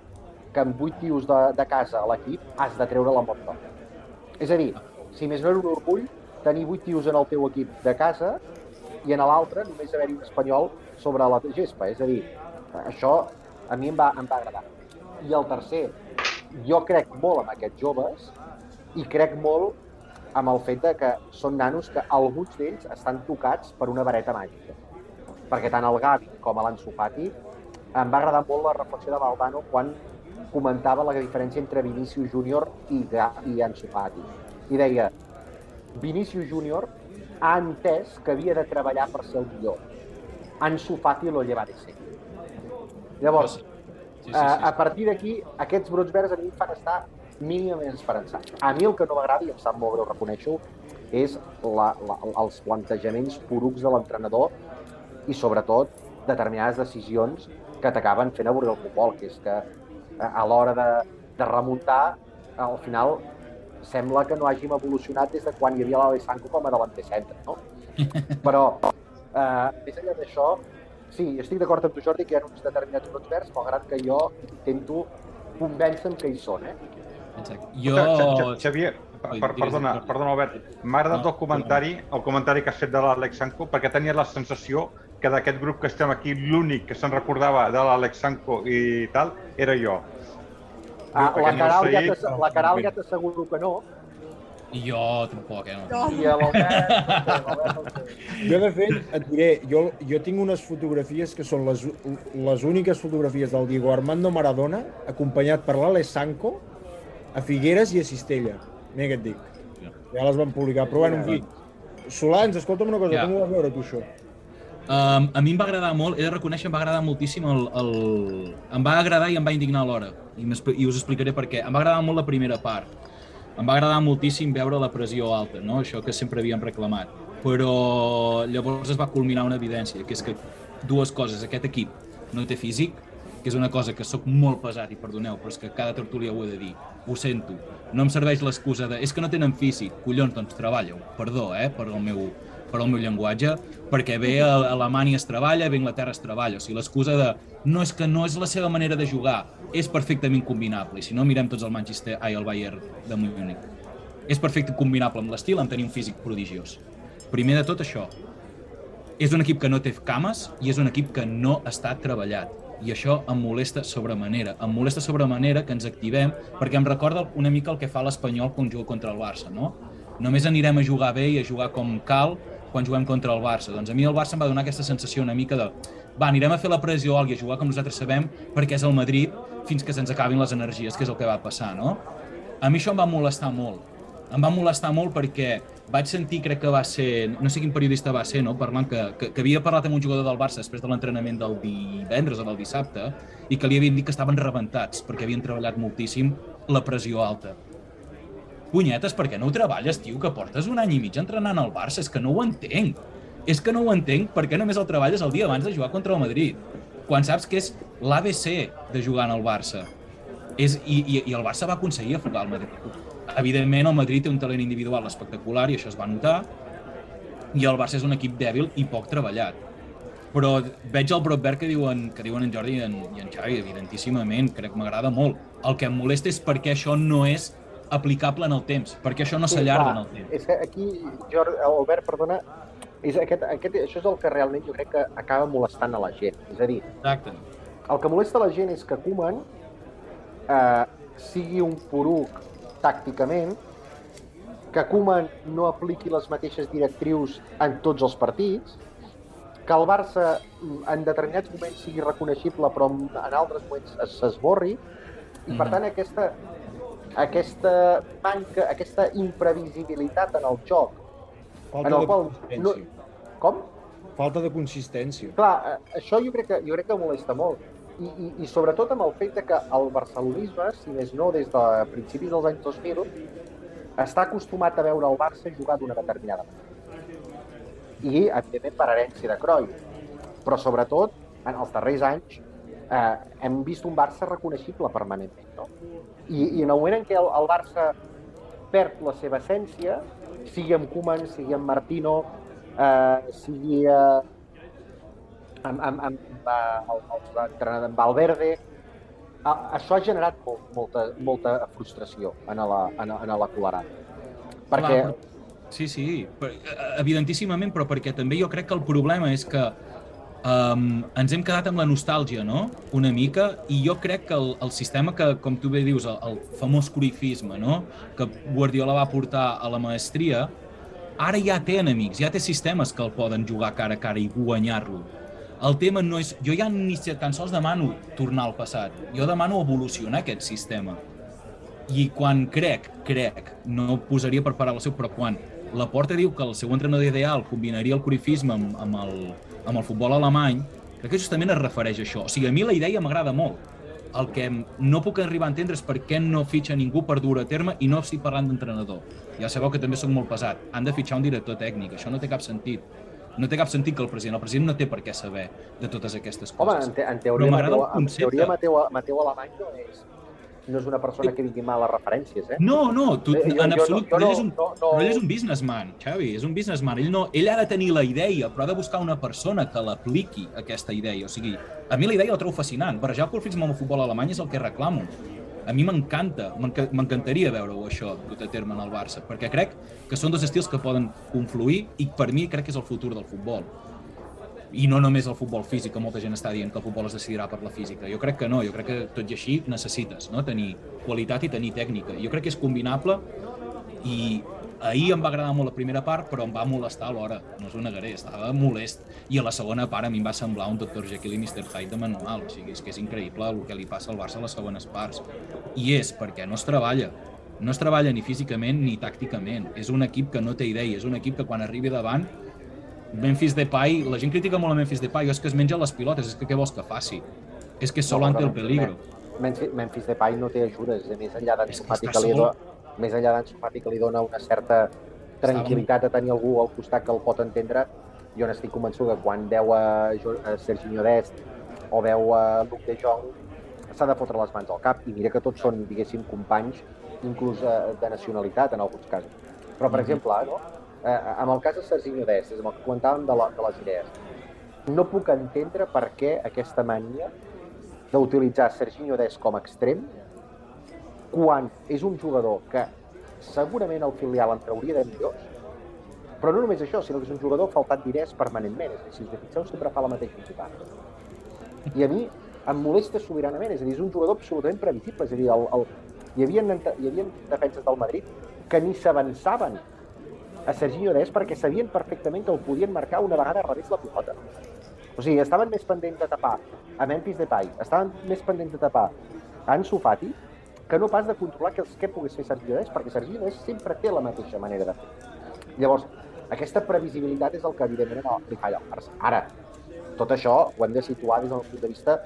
que amb 8 tios de, de casa a l'equip has de treure l'amor propi. És a dir, si més no era un orgull, tenir vuit tios en el teu equip de casa i en l'altre només haver-hi un espanyol sobre la gespa. És a dir, això a mi em va, em va agradar. I el tercer, jo crec molt en aquests joves i crec molt amb el fet de que són nanos que alguns d'ells estan tocats per una vareta màgica. Perquè tant el Gavi com l'Ansu Fati em va agradar molt la reflexió de Valdano quan comentava la diferència entre Vinicius Júnior i, i Ansu Fati. I deia, Vinicius Júnior ha entès que havia de treballar per ser el millor. Ansu Fati lo lleva de ser. Llavors, sí, sí, sí, a, a partir d'aquí, aquests brots verds a mi em fan estar mínimament esperançat. A mi el que no m'agrada, i em sap molt greu reconèixer-ho, és la, la, els plantejaments porucs de l'entrenador i sobretot determinades decisions que t'acaben fent avorrir el futbol, que és que a l'hora de, de remuntar, al final sembla que no hàgim evolucionat des de quan hi havia l'Alessandro com a davanter centre, no? Però, eh, més enllà d'això, sí, estic d'acord amb tu, Jordi, que hi ha uns determinats brots verds, malgrat que jo intento convèncer que hi són, eh? Exacte. Jo... Xavier, per, per, perdona, perdona, Albert, m'ha agradat no, el comentari, el comentari que has fet de l'Àlex Sanko, perquè tenia la sensació que d'aquest grup que estem aquí, l'únic que se'n recordava de l'Àlex Sanko i tal, era jo. Ah, la, Caral ja ja la Caral ja t'asseguro que no. I jo tampoc, eh? No. I l'Albert... jo, de fet, et diré, jo, jo tinc unes fotografies que són les, les úniques fotografies del Diego Armando Maradona, acompanyat per l'Àlex Sanko, a Figueres i a Cistella. Mira què et dic. Ja les van publicar. Però bueno, en fi. Solans, escolta'm una cosa, ja. com ho vas veure tu això? Um, a mi em va agradar molt, he de reconèixer, em va agradar moltíssim el, el... Em va agradar i em va indignar alhora. I, I us explicaré per què. Em va agradar molt la primera part. Em va agradar moltíssim veure la pressió alta, no? això que sempre havíem reclamat. Però llavors es va culminar una evidència, que és que dues coses. Aquest equip no té físic, que és una cosa que sóc molt pesat i perdoneu, però és que cada tertúlia ho he de dir, ho sento. No em serveix l'excusa de és que no tenen físic, collons, doncs treballa Perdó, eh, per el meu, per el meu llenguatge, perquè bé a Alemanya es treballa, bé a Anglaterra es treballa. O sigui, l'excusa de no és que no és la seva manera de jugar, és perfectament combinable. I si no, mirem tots el Manchester, ai, el Bayern de Múnich. És perfecte combinable amb l'estil, amb tenir un físic prodigiós. Primer de tot això, és un equip que no té cames i és un equip que no està treballat i això em molesta sobremanera. Em molesta sobremanera que ens activem perquè em recorda una mica el que fa l'Espanyol quan juga contra el Barça, no? Només anirem a jugar bé i a jugar com cal quan juguem contra el Barça. Doncs a mi el Barça em va donar aquesta sensació una mica de va, anirem a fer la pressió i a jugar com nosaltres sabem perquè és el Madrid fins que se'ns acabin les energies, que és el que va passar, no? A mi això em va molestar molt. Em va molestar molt perquè vaig sentir, crec que va ser, no sé quin periodista va ser, no? parlant que, que, que havia parlat amb un jugador del Barça després de l'entrenament del divendres o del dissabte i que li havien dit que estaven rebentats perquè havien treballat moltíssim la pressió alta. Punyetes, per què no ho treballes, tio, que portes un any i mig entrenant al Barça? És que no ho entenc. És que no ho entenc perquè només el treballes el dia abans de jugar contra el Madrid, quan saps que és l'ABC de jugar el Barça. És, i, i, I el Barça va aconseguir afogar el Madrid Evidentment, el Madrid té un talent individual espectacular i això es va notar, i el Barça és un equip dèbil i poc treballat. Però veig el brot verd que diuen, que diuen en Jordi i en, i en Xavi, evidentíssimament, crec que m'agrada molt. El que em molesta és perquè això no és aplicable en el temps, perquè això no s'allarga en el temps. És que aquí, Jordi, Albert, perdona, és aquest, aquest, això és el que realment jo crec que acaba molestant a la gent. És a dir, Exacte. el que molesta la gent és que Koeman eh, sigui un poruc tàcticament, que Koeman no apliqui les mateixes directrius en tots els partits, que el Barça en determinats moments sigui reconeixible però en altres moments s'esborri, i per mm. tant aquesta, aquesta manca, aquesta imprevisibilitat en el joc, Falta en el qual... No... Com? Falta de consistència. Clar, eh, això jo crec que, jo crec que molesta molt i, i, i sobretot amb el fet de que el barcelonisme, si més no des de principis dels anys 2000, està acostumat a veure el Barça jugar d'una determinada manera. I, evidentment, per herència de Cruyff. Però, sobretot, en els darrers anys, eh, hem vist un Barça reconeixible permanentment. No? I, I en el moment en què el, el Barça perd la seva essència, sigui amb Koeman, sigui amb Martino, eh, sigui eh, amb, amb, amb, amb, amb Valverde, això ha generat molt, molta, molta frustració en la, en, en la colorada. Perquè... Sí, sí, eh, evidentíssimament, però perquè també jo crec que el problema és que um, ens hem quedat amb la nostàlgia, no?, una mica, i jo crec que el, el sistema que, com tu bé dius, el, el famós cruyffisme, no?, que Guardiola va portar a la maestria, ara ja té enemics, ja té sistemes que el poden jugar cara a cara i guanyar-lo. El tema no és... Jo ja ni tan sols demano tornar al passat, jo demano evolucionar aquest sistema. I quan crec, crec, no posaria per parar el seu, però quan la Porta diu que el seu entrenador ideal combinaria el curifisme amb, amb, el, amb el futbol alemany, crec que justament es refereix a això. O sigui, a mi la idea m'agrada molt. El que no puc arribar a entendre és per què no fitxa ningú per dur a terme i no estic parlant d'entrenador. Ja sabeu que també sóc molt pesat. Han de fitxar un director tècnic, això no té cap sentit. No té cap sentit que el president, el president no té per què saber de totes aquestes coses. Home, en, te, en teoria, Mateu, en teoria Mateu, Mateu Alemany no és, no és una persona que vingui males referències, eh? No, no, tu, Eh, jo- en jo absolut, no- jo ell, és no- un, no- no- ell és un businessman, Xavi, és un businessman. Ell, no, ell ha de tenir la idea, però ha de buscar una persona que l'apliqui, aquesta idea. O sigui, a mi la idea la trobo fascinant. Barrejar el curfisme amb el futbol alemany és el que reclamo. A mi m'encanta, m'enca- m'encantaria veure-ho això dut a terme en el Barça, perquè crec que són dos estils que poden confluir i per mi crec que és el futur del futbol i no només el futbol físic, que molta gent està dient que el futbol es decidirà per la física. Jo crec que no, jo crec que tot i així necessites no? tenir qualitat i tenir tècnica. Jo crec que és combinable i ahir em va agradar molt la primera part, però em va molestar alhora, no us ho negaré, estava molest. I a la segona part a mi em va semblar un Dr. Jekyll i Mr. Hyde de manual, o sigui, és que és increïble el que li passa al Barça a les segones parts. I és perquè no es treballa, no es treballa ni físicament ni tàcticament. És un equip que no té idea, és un equip que quan arribi davant Memphis Depay, la gent critica molt a Memphis Depay, és que es menja les pilotes, és que què vols que faci? És que solo ante el peligro. Memphis, Memphis Depay no té ajudes, a més enllà d'en està que li sol. Més enllà Sofati que li dona una certa tranquil·litat a tenir algú al costat que el pot entendre, jo n'estic convençut que quan veu a, Serginho Dest o veu a Luc de Jong s'ha de fotre les mans al cap i mira que tots són, diguéssim, companys inclús eh, de nacionalitat en alguns casos. Però, per Mhm. exemple, no? eh, amb el cas de Serginho Dest, és amb el que comentàvem de, la, de les idees, no puc entendre per què aquesta mania d'utilitzar Serginho Dest com a extrem quan és un jugador que segurament el filial en trauria de millors, però no només això, sinó que és un jugador faltat diners permanentment. És a dir, si us fixeu, sempre fa la mateixa jugada. I a mi em molesta sobiranament, és a dir, és un jugador absolutament previsible. És a dir, el, el... Hi, havia, hi havia defenses del Madrid que ni s'avançaven a Serginho Dest perquè sabien perfectament que el podien marcar una vegada a revés la pilota. O sigui, estaven més pendents de tapar a Memphis Depay, estaven més pendents de tapar a Ansu Fati que no pas de controlar que, què pogués fer Dest, perquè Dest sempre té la mateixa manera de fer. Llavors, aquesta previsibilitat és el que evidentment no li falla al Barça. Ara, tot això ho hem de situar des del punt de vista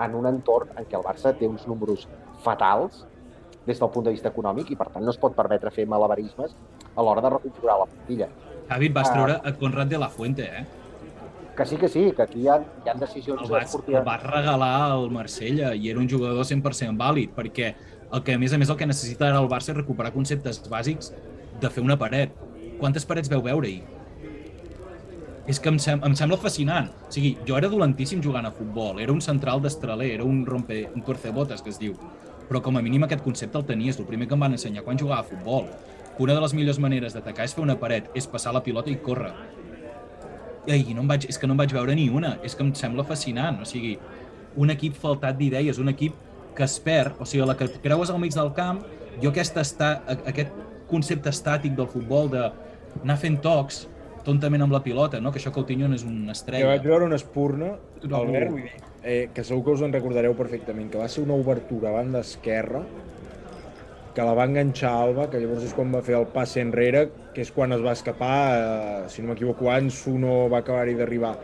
en un entorn en què el Barça té uns números fatals des del punt de vista econòmic i per tant no es pot permetre fer malabarismes a l'hora de reconfigurar la plantilla. Javi, et vas Ah. treure a Conrad de la Fuente, eh? Que sí, que sí, que aquí hi ha, hi ha decisions El vas, el vas regalar al Marsella i era un jugador 100% vàlid, perquè el que, a més a més, el que necessita ara el Barça és recuperar conceptes bàsics de fer una paret. Quantes parets veu veure ahir? És que em, sem em sembla fascinant. O sigui, jo era dolentíssim jugant a futbol, era un central d'estraler, era un rompe, un torcebotes, que es diu. Però com a mínim aquest concepte el tenies, el primer que em van ensenyar quan jugava a futbol. Que una de les millors maneres d'atacar és fer una paret, és passar la pilota i córrer. I no em vaig, és que no en vaig veure ni una, és que em sembla fascinant, o sigui, un equip faltat d'idees, un equip que es perd, o sigui, la que creues al mig del camp, jo aquest, esta, aquest concepte estàtic del futbol de anar fent tocs tontament amb la pilota, no? que això Coutinho no és una Jo estrella. vaig veure una espurna, No. Albert, vull dir, eh, que segur que us en recordareu perfectament, que va ser una obertura a banda esquerra, que la va enganxar Alba, que llavors és quan va fer el passe enrere, que és quan es va escapar, eh, si no m'equivoco, Ansu no va acabar-hi d'arribar.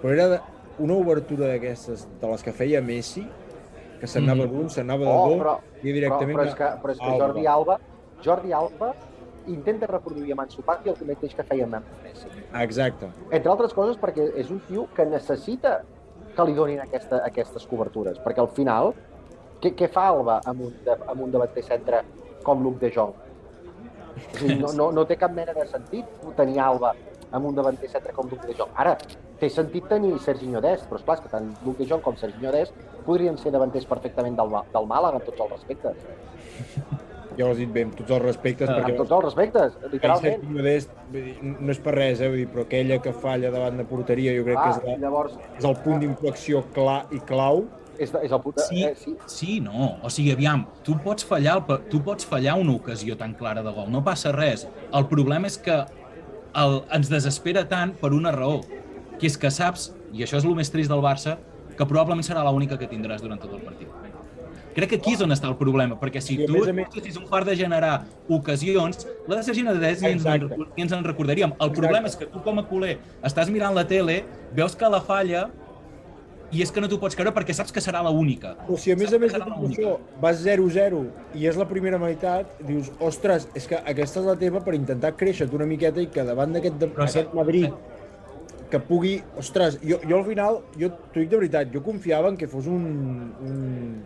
Però era una obertura d'aquestes, de les que feia Messi, que se'n anava Mm. d'un, se'n anava de Oh, dos, però, i directament però, però, és que, però és que Alba. Jordi Alba, Jordi Alba intenta reproduir amb Ansu Fati el mateix que feia Messi. Exacte. Entre altres coses perquè és un tio que necessita que li donin aquesta, aquestes cobertures, perquè al final, què, què fa Alba amb un, de, amb un davanter centre com Luc de Jong? O sigui, no, no, no té cap mena de sentit tenir Alba amb un davanter centre com Luc de Jong. Ara, té sentit tenir Serginho Dest, però esclar, és que tant Luc de Jong com Serginho Dest podrien ser davanters perfectament del, del Màlaga, amb tots els respectes. ja ho has dit bé, amb tots els respectes. Amb perquè tots els respectes, literalment. Sergi Modest, dir, no és per res, eh, vull dir, però aquella que falla davant de porteria jo crec Ah, que és, la, llavors- és el punt d'inflexió clar i clau. És, és el punt... Sí, Eh, sí. sí, no. O sigui, aviam, tu pots fallar, tu pots fallar una ocasió tan clara de gol, no passa res. El problema és que el, ens desespera tant per una raó, que és que saps, i això és el més trist del Barça, que probablement serà l'única que tindràs durant tot el partit. Crec que aquí és on està el problema, perquè si I tu estiguessis un fart de generar ocasions, la de Sergi Nadés i ens, en, Exacte. ens en recordaríem. El problema és que tu com a culer estàs mirant la tele, veus que la falla i és que no t'ho pots creure perquè saps que serà l'única. Però si a més a més de tot això vas 0-0 i és la primera meitat, dius, ostres, és que aquesta és la teva per intentar créixer una miqueta i que davant d'aquest de- aquest Madrid que pugui... Ostres, jo, jo al final, jo t'ho dic de veritat, jo confiava en que fos un, un,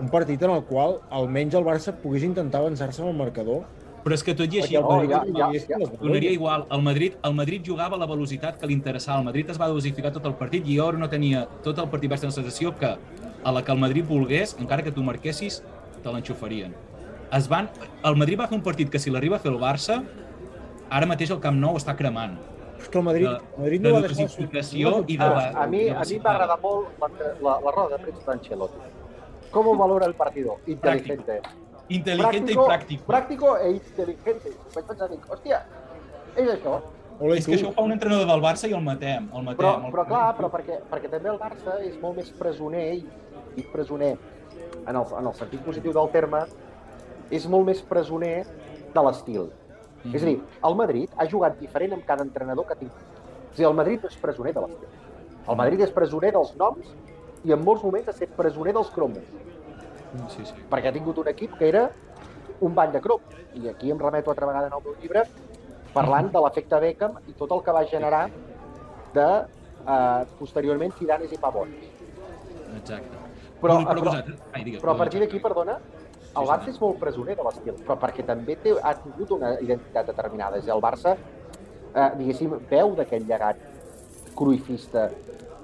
un partit en el qual almenys el Barça pogués intentar avançar-se amb el marcador. Però és que tot i així, el Madrid ja, no ja, ja. les donaria igual. El Madrid, el Madrid jugava a la velocitat que li interessava. El Madrid es va dosificar tot el partit i jo no tenia... Tot el partit vaig tenir la sensació que a la que el Madrid volgués, encara que tu marquessis, te l'enxufarien. Es van... El Madrid va fer un partit que si l'arriba a fer el Barça, ara mateix el Camp Nou està cremant. És que el Madrid, De- el Madrid de no va deixar... dosificació i de... A, a mi, a mi m'agrada molt la, la, la roda de premsa d'Ancelotti. ¿Cómo valora el partido? Inteligente. Intel·ligente i pràctic. Pràctico e inteligente. Vaig pensar, dic, hòstia, és això. Ole, És que això ho fa un entrenador del Barça i el matem. El matem Però, el però clar, però perquè, perquè també el Barça és molt més presoner, i dic presoner en el, en el sentit positiu del terme, és molt més presoner de l'estil. Mhm. És a dir, el Madrid ha jugat diferent amb cada entrenador que ha tingut. O sigui, el Madrid no és presoner de l'estil. El Madrid és presoner dels noms i en molts moments ha estat presoner dels cromos. Sí, sí. Perquè ha tingut un equip que era un ball de cromos. I aquí em remeto altra vegada en el meu llibre parlant de l'efecte Beckham i tot el que va generar de, eh, posteriorment, Zidanes i Pavons. Exacte. Però, però, però, vosaltres- Ai, digues, però a partir d'aquí, perdona, el Barça és molt presoner de l'estil, però perquè també té, ha tingut una identitat determinada. És el Barça, eh, diguéssim, veu d'aquell llegat cruifista,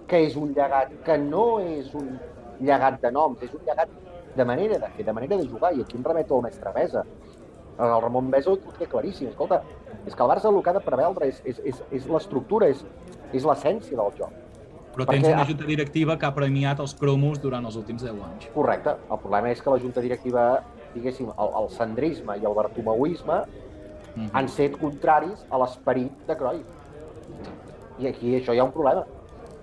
que és un llegat que no és un llegat de noms, és un llegat de manera de fer, de manera de jugar, i aquí em remeto al mestre Besa. El Ramon Besa ho té claríssim. Escolta, és que el Barça el que ha de preveure és, és, és, és l'estructura, és, és l'essència del joc. Però tens Perquè- una junta directiva que ha premiat els cromos durant els últims 10 anys. Correcte. El problema és que la junta directiva, diguéssim, el, el cendrisme i el bartomeuisme Mhm. han set contraris a l'esperit de Cruyff. I aquí això hi ha un problema.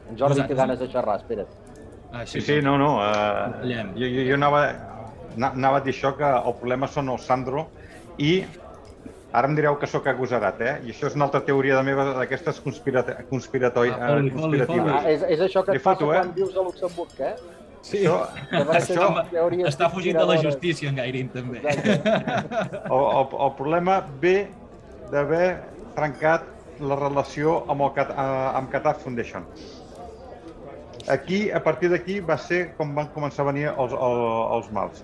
En Jordi té Vosaltres- ganes de xerrar, espera't. Ah, Sí, sí, no, no. Uh, jo, jo, jo anava, ana- anava a dir això, que el problema són el Sandro i ara em direu que sóc agosarat, eh? I això és una altra teoria de meva d'aquestes conspirata conspiratoi, Ah, foli, eh, foli, conspiratives. Ah, és, és això que et passa foto, eh? quan vius a Luxemburg, eh? Sí. Això, això, teories Està fugint de la justícia, en Gairin, també. el, el, el problema ve d'haver trencat la relació amb, el, eh, amb Qatar Foundation. Aquí, a partir d'aquí, va ser com van començar a venir els, els, els mals.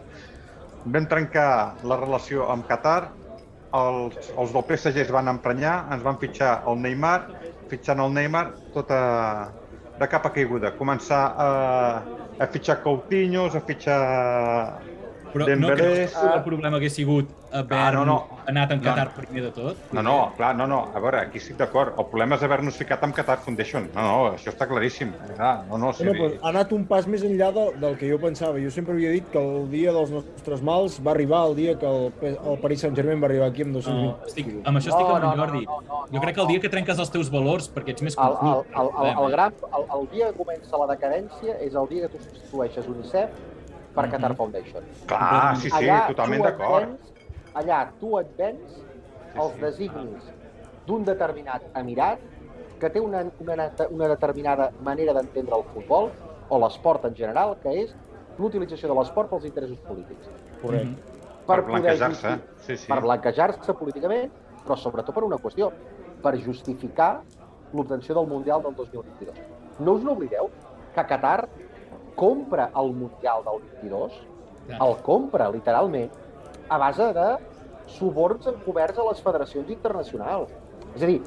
Vam trencar la relació amb Qatar, els, els del PSG es van emprenyar, ens van fitxar el Neymar, fitxant el Neymar, tota de capa caiguda. Començar a, a fitxar Coutinhos, a fitxar Però no creus que el problema hagués sigut haver Ah, no, no. anat en No. Qatar primer de tot? No, no, clar, no, no, a veure, aquí estic d'acord. El problema és haver-nos ficat amb Qatar Foundation. No, no, això està claríssim. Ah, no, no, sí, No, però ha anat un pas més enllà del, del que jo pensava. Jo sempre havia dit que el dia dels nostres mals va arribar el dia que el, el Paris Saint-Germain va arribar aquí amb 220. No, estic, amb això estic No, amb no, en no, Jordi. no, no, no, jo crec que el dia que trenques els teus valors, perquè ets més El, el, confús, el, el, el, gran, el, el dia que comença la decadència és el dia que tu substitueixes UNICEF per Mhm. Qatar Foundation. Clar, sí, sí, allà totalment d'acord. Allà tu et vens els designis d'un determinat emirat que té una, una, una determinada manera d'entendre el futbol o l'esport en general, que és l'utilització de l'esport pels interessos polítics. Correcte. Per poder blanquejar-se, sí, sí. Per blanquejar-se políticament, però sobretot per una qüestió, per justificar l'obtenció del Mundial del 2022. No us n'oblideu que Qatar compra el Mundial del 22, el compra literalment, a base de suborns encoberts a les federacions internacionals. És a dir,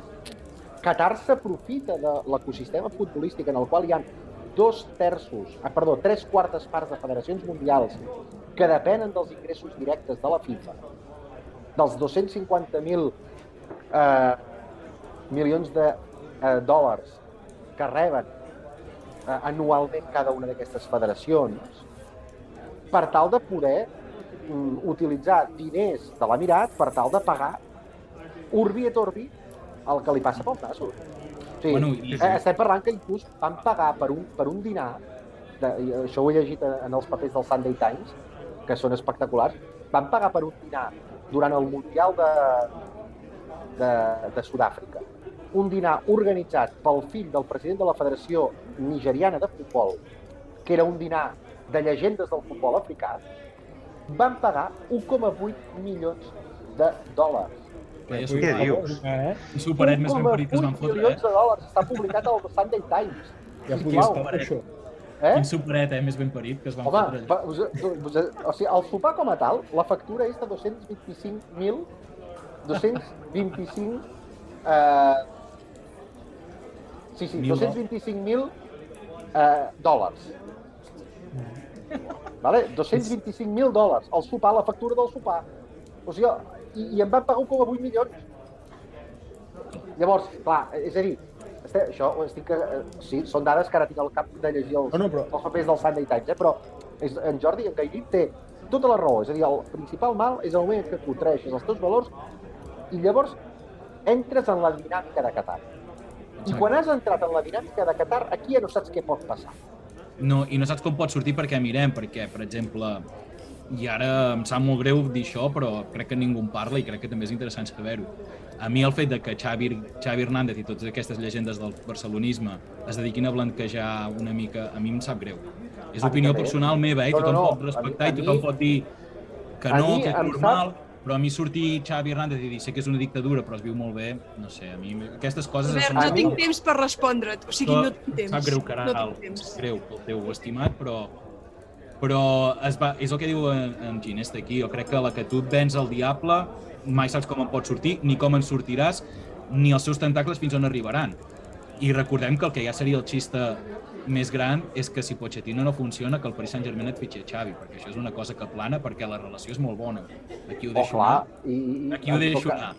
Qatar s'aprofita de l'ecosistema futbolístic en el qual hi ha dos terços, ah, perdó, tres quartes parts de federacions mundials que depenen dels ingressos directes de la FIFA, dels 250.000 eh, milions de eh, dòlars que reben anualment cada una d'aquestes federacions, per tal de poder mm, utilitzar diners de l'Emirat per tal de pagar urbi et orbi el que li passa pel nas. O sigui, Bueno, bueno, i- eh, estem parlant que inclús van pagar per un, per un dinar, de, això ho he llegit en els papers del Sunday Times, que són espectaculars, van pagar per un dinar durant el Mundial de, de, de Sud-àfrica. Un dinar organitzat pel fill del president de la Federació Nigeriana de Futbol, que era un dinar de llegendes del futbol africà, van pagar 1,8 milions de dòlars. Vaya Què dius? Eh? Un superet més ben parit que es van 1,8 fotre, milions eh? de dòlars. Està publicat al Sunday Times. Ja Sisplau. podies pagar això. Eh? Quin superet, eh? Més ben parit que es van Home, fotre. allà. va, us, us, o sigui, el sopar com a tal, la factura és de 225.000 225 eh, sí, sí, Mil 225.000 eh, dòlars. Vale? 225.000 dòlars. El sopar, la factura del sopar. O sigui, i, i em van pagar 1,8 milions. Llavors, clar, és a dir, este, això ho estic, eh, sí, són dades que ara tinc al cap de llegir els, No, no, però- els papers del Sunday Times, eh? però és, en Jordi, en Gairit, té tota la raó. És a dir, el principal mal és el moment que tu treixes els teus valors i llavors entres en la dinàmica de Qatar. I quan has entrat en la dinàmica de Qatar, aquí ja no saps què pot passar. No, I no saps com pot sortir perquè mirem, perquè, per exemple, i ara em sap molt greu dir això, però crec que ningú en parla i crec que també és interessant saber-ho. A mi el fet de que Xavi, Xavi Hernández i totes aquestes llegendes del barcelonisme es dediquin a blanquejar una mica, a mi em sap greu. És opinió personal meva, eh? No, no, tothom no. pot respectar A mi- i tothom pot dir que no, mi que és normal, però a mi sortir Xavi Hernández i dir sé que és una dictadura però es viu molt bé, no sé, a mi aquestes coses... Albert, no tinc temps per respondre't. O sigui, no tinc temps. Sap greu, caral, No tinc temps. greu pel teu estimat, però però es va, és el que diu en, en Ginesta aquí, jo crec que la que tu et vens al diable mai saps com en pot sortir, ni com en sortiràs, ni els seus tentacles fins on arribaran. I recordem que el que ja seria el xista més gran és que si Pochettino no funciona, que el Paris Saint-Germain et fitxi a Xavi, perquè això és una cosa que plana perquè la relació és molt bona. Aquí ho Oh, deixo clar, anar. i, i, Aquí ho deixo anar.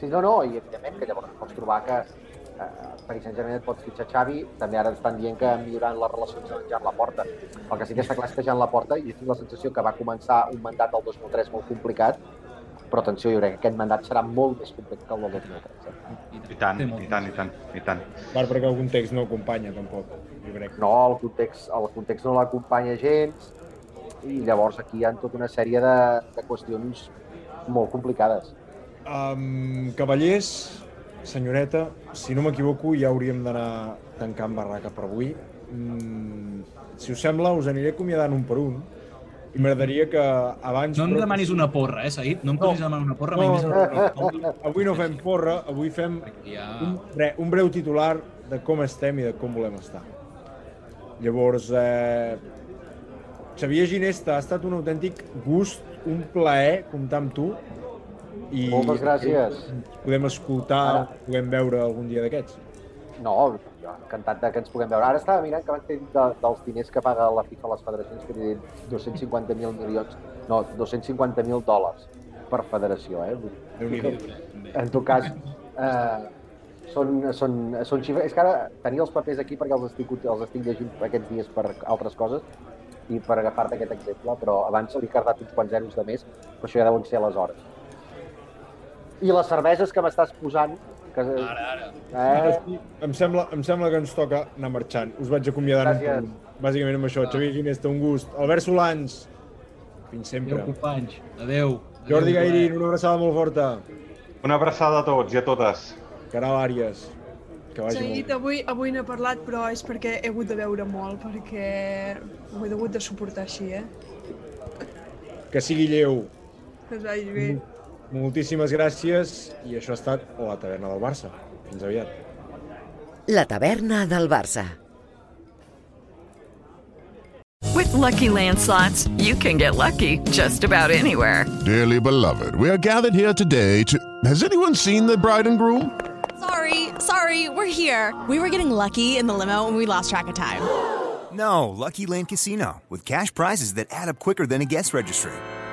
Sí, no, no, i evidentment que llavors pots trobar que eh, Paris Saint-Germain et pot fitxar Xavi, també ara estan dient que milloran les relacions amb Jan Laporta. El que sí que està clar és que Jan Laporta, i tinc la sensació que va començar un mandat del 2003 molt complicat, però atenció, jo crec que aquest mandat serà molt més complicat que el del 2003. Eh? I tant, i tant, i tant, i tant. Clar, perquè el context no acompanya, tampoc, jo crec. No, el context, el context no l'acompanya gens, i llavors aquí hi ha tota una sèrie de, de qüestions molt complicades. Um, cavallers, senyoreta, si no m'equivoco ja hauríem d'anar tancant barraca per avui. Mm, si us sembla, us aniré acomiadant un per un i m'agradaria que abans... No em però- demanis una porra, eh, Said? No em No. tornis a demanar una porra No, mai més. no, no, no. Avui no fem porra, avui fem Ja... un, re, un breu titular de com estem i de com volem estar. Llavors, eh, Xavier Ginesta, ha estat un autèntic gust, un plaer comptar amb tu. I Moltes gràcies. Podem escoltar, Ara. podem veure algun dia d'aquests. No, encantat de que ens puguem veure. Ara estava mirant que abans de, dels diners que paga la FIFA a les federacions, que dit 250.000 milions, no, 250.000 dòlars per federació, eh? En tot cas, eh, són, són, són xifres... És que ara tenia els papers aquí perquè els estic, els estic llegint aquests dies per altres coses i per agafar-te aquest exemple, però abans li he cardat uns quants zeros de més, però això ja deuen ser les hores. I les cerveses que m'estàs posant, que, Ara, ara. Ara eh, sí, em sembla, em sembla que ens toca anar marxant. Us vaig acomiadant un. Bàsicament amb això. Xavier Ginesta, un gust. Albert Solans, fins sempre. Adéu, companys. Adéu. Jordi Adéu, Gairín, una abraçada molt forta. Una abraçada a tots i a totes. Caral Àries, que vagi S'ha molt avui, avui no he parlat, però és perquè he hagut de veure molt, perquè ho he hagut de suportar així, eh? Que sigui lleu. Que vagi bé. Moltíssimes gràcies i això ha estat la taverna del Barça. Fins aviat. La taverna del Barça. With Lucky Land slots, you can get lucky just about anywhere. Dearly beloved, we are gathered here today to. Has anyone seen the bride and groom? Sorry, sorry, we're here. We were getting lucky in the limo and we lost track of time. No, Lucky Land Casino, with cash prizes that add up quicker than a guest registry.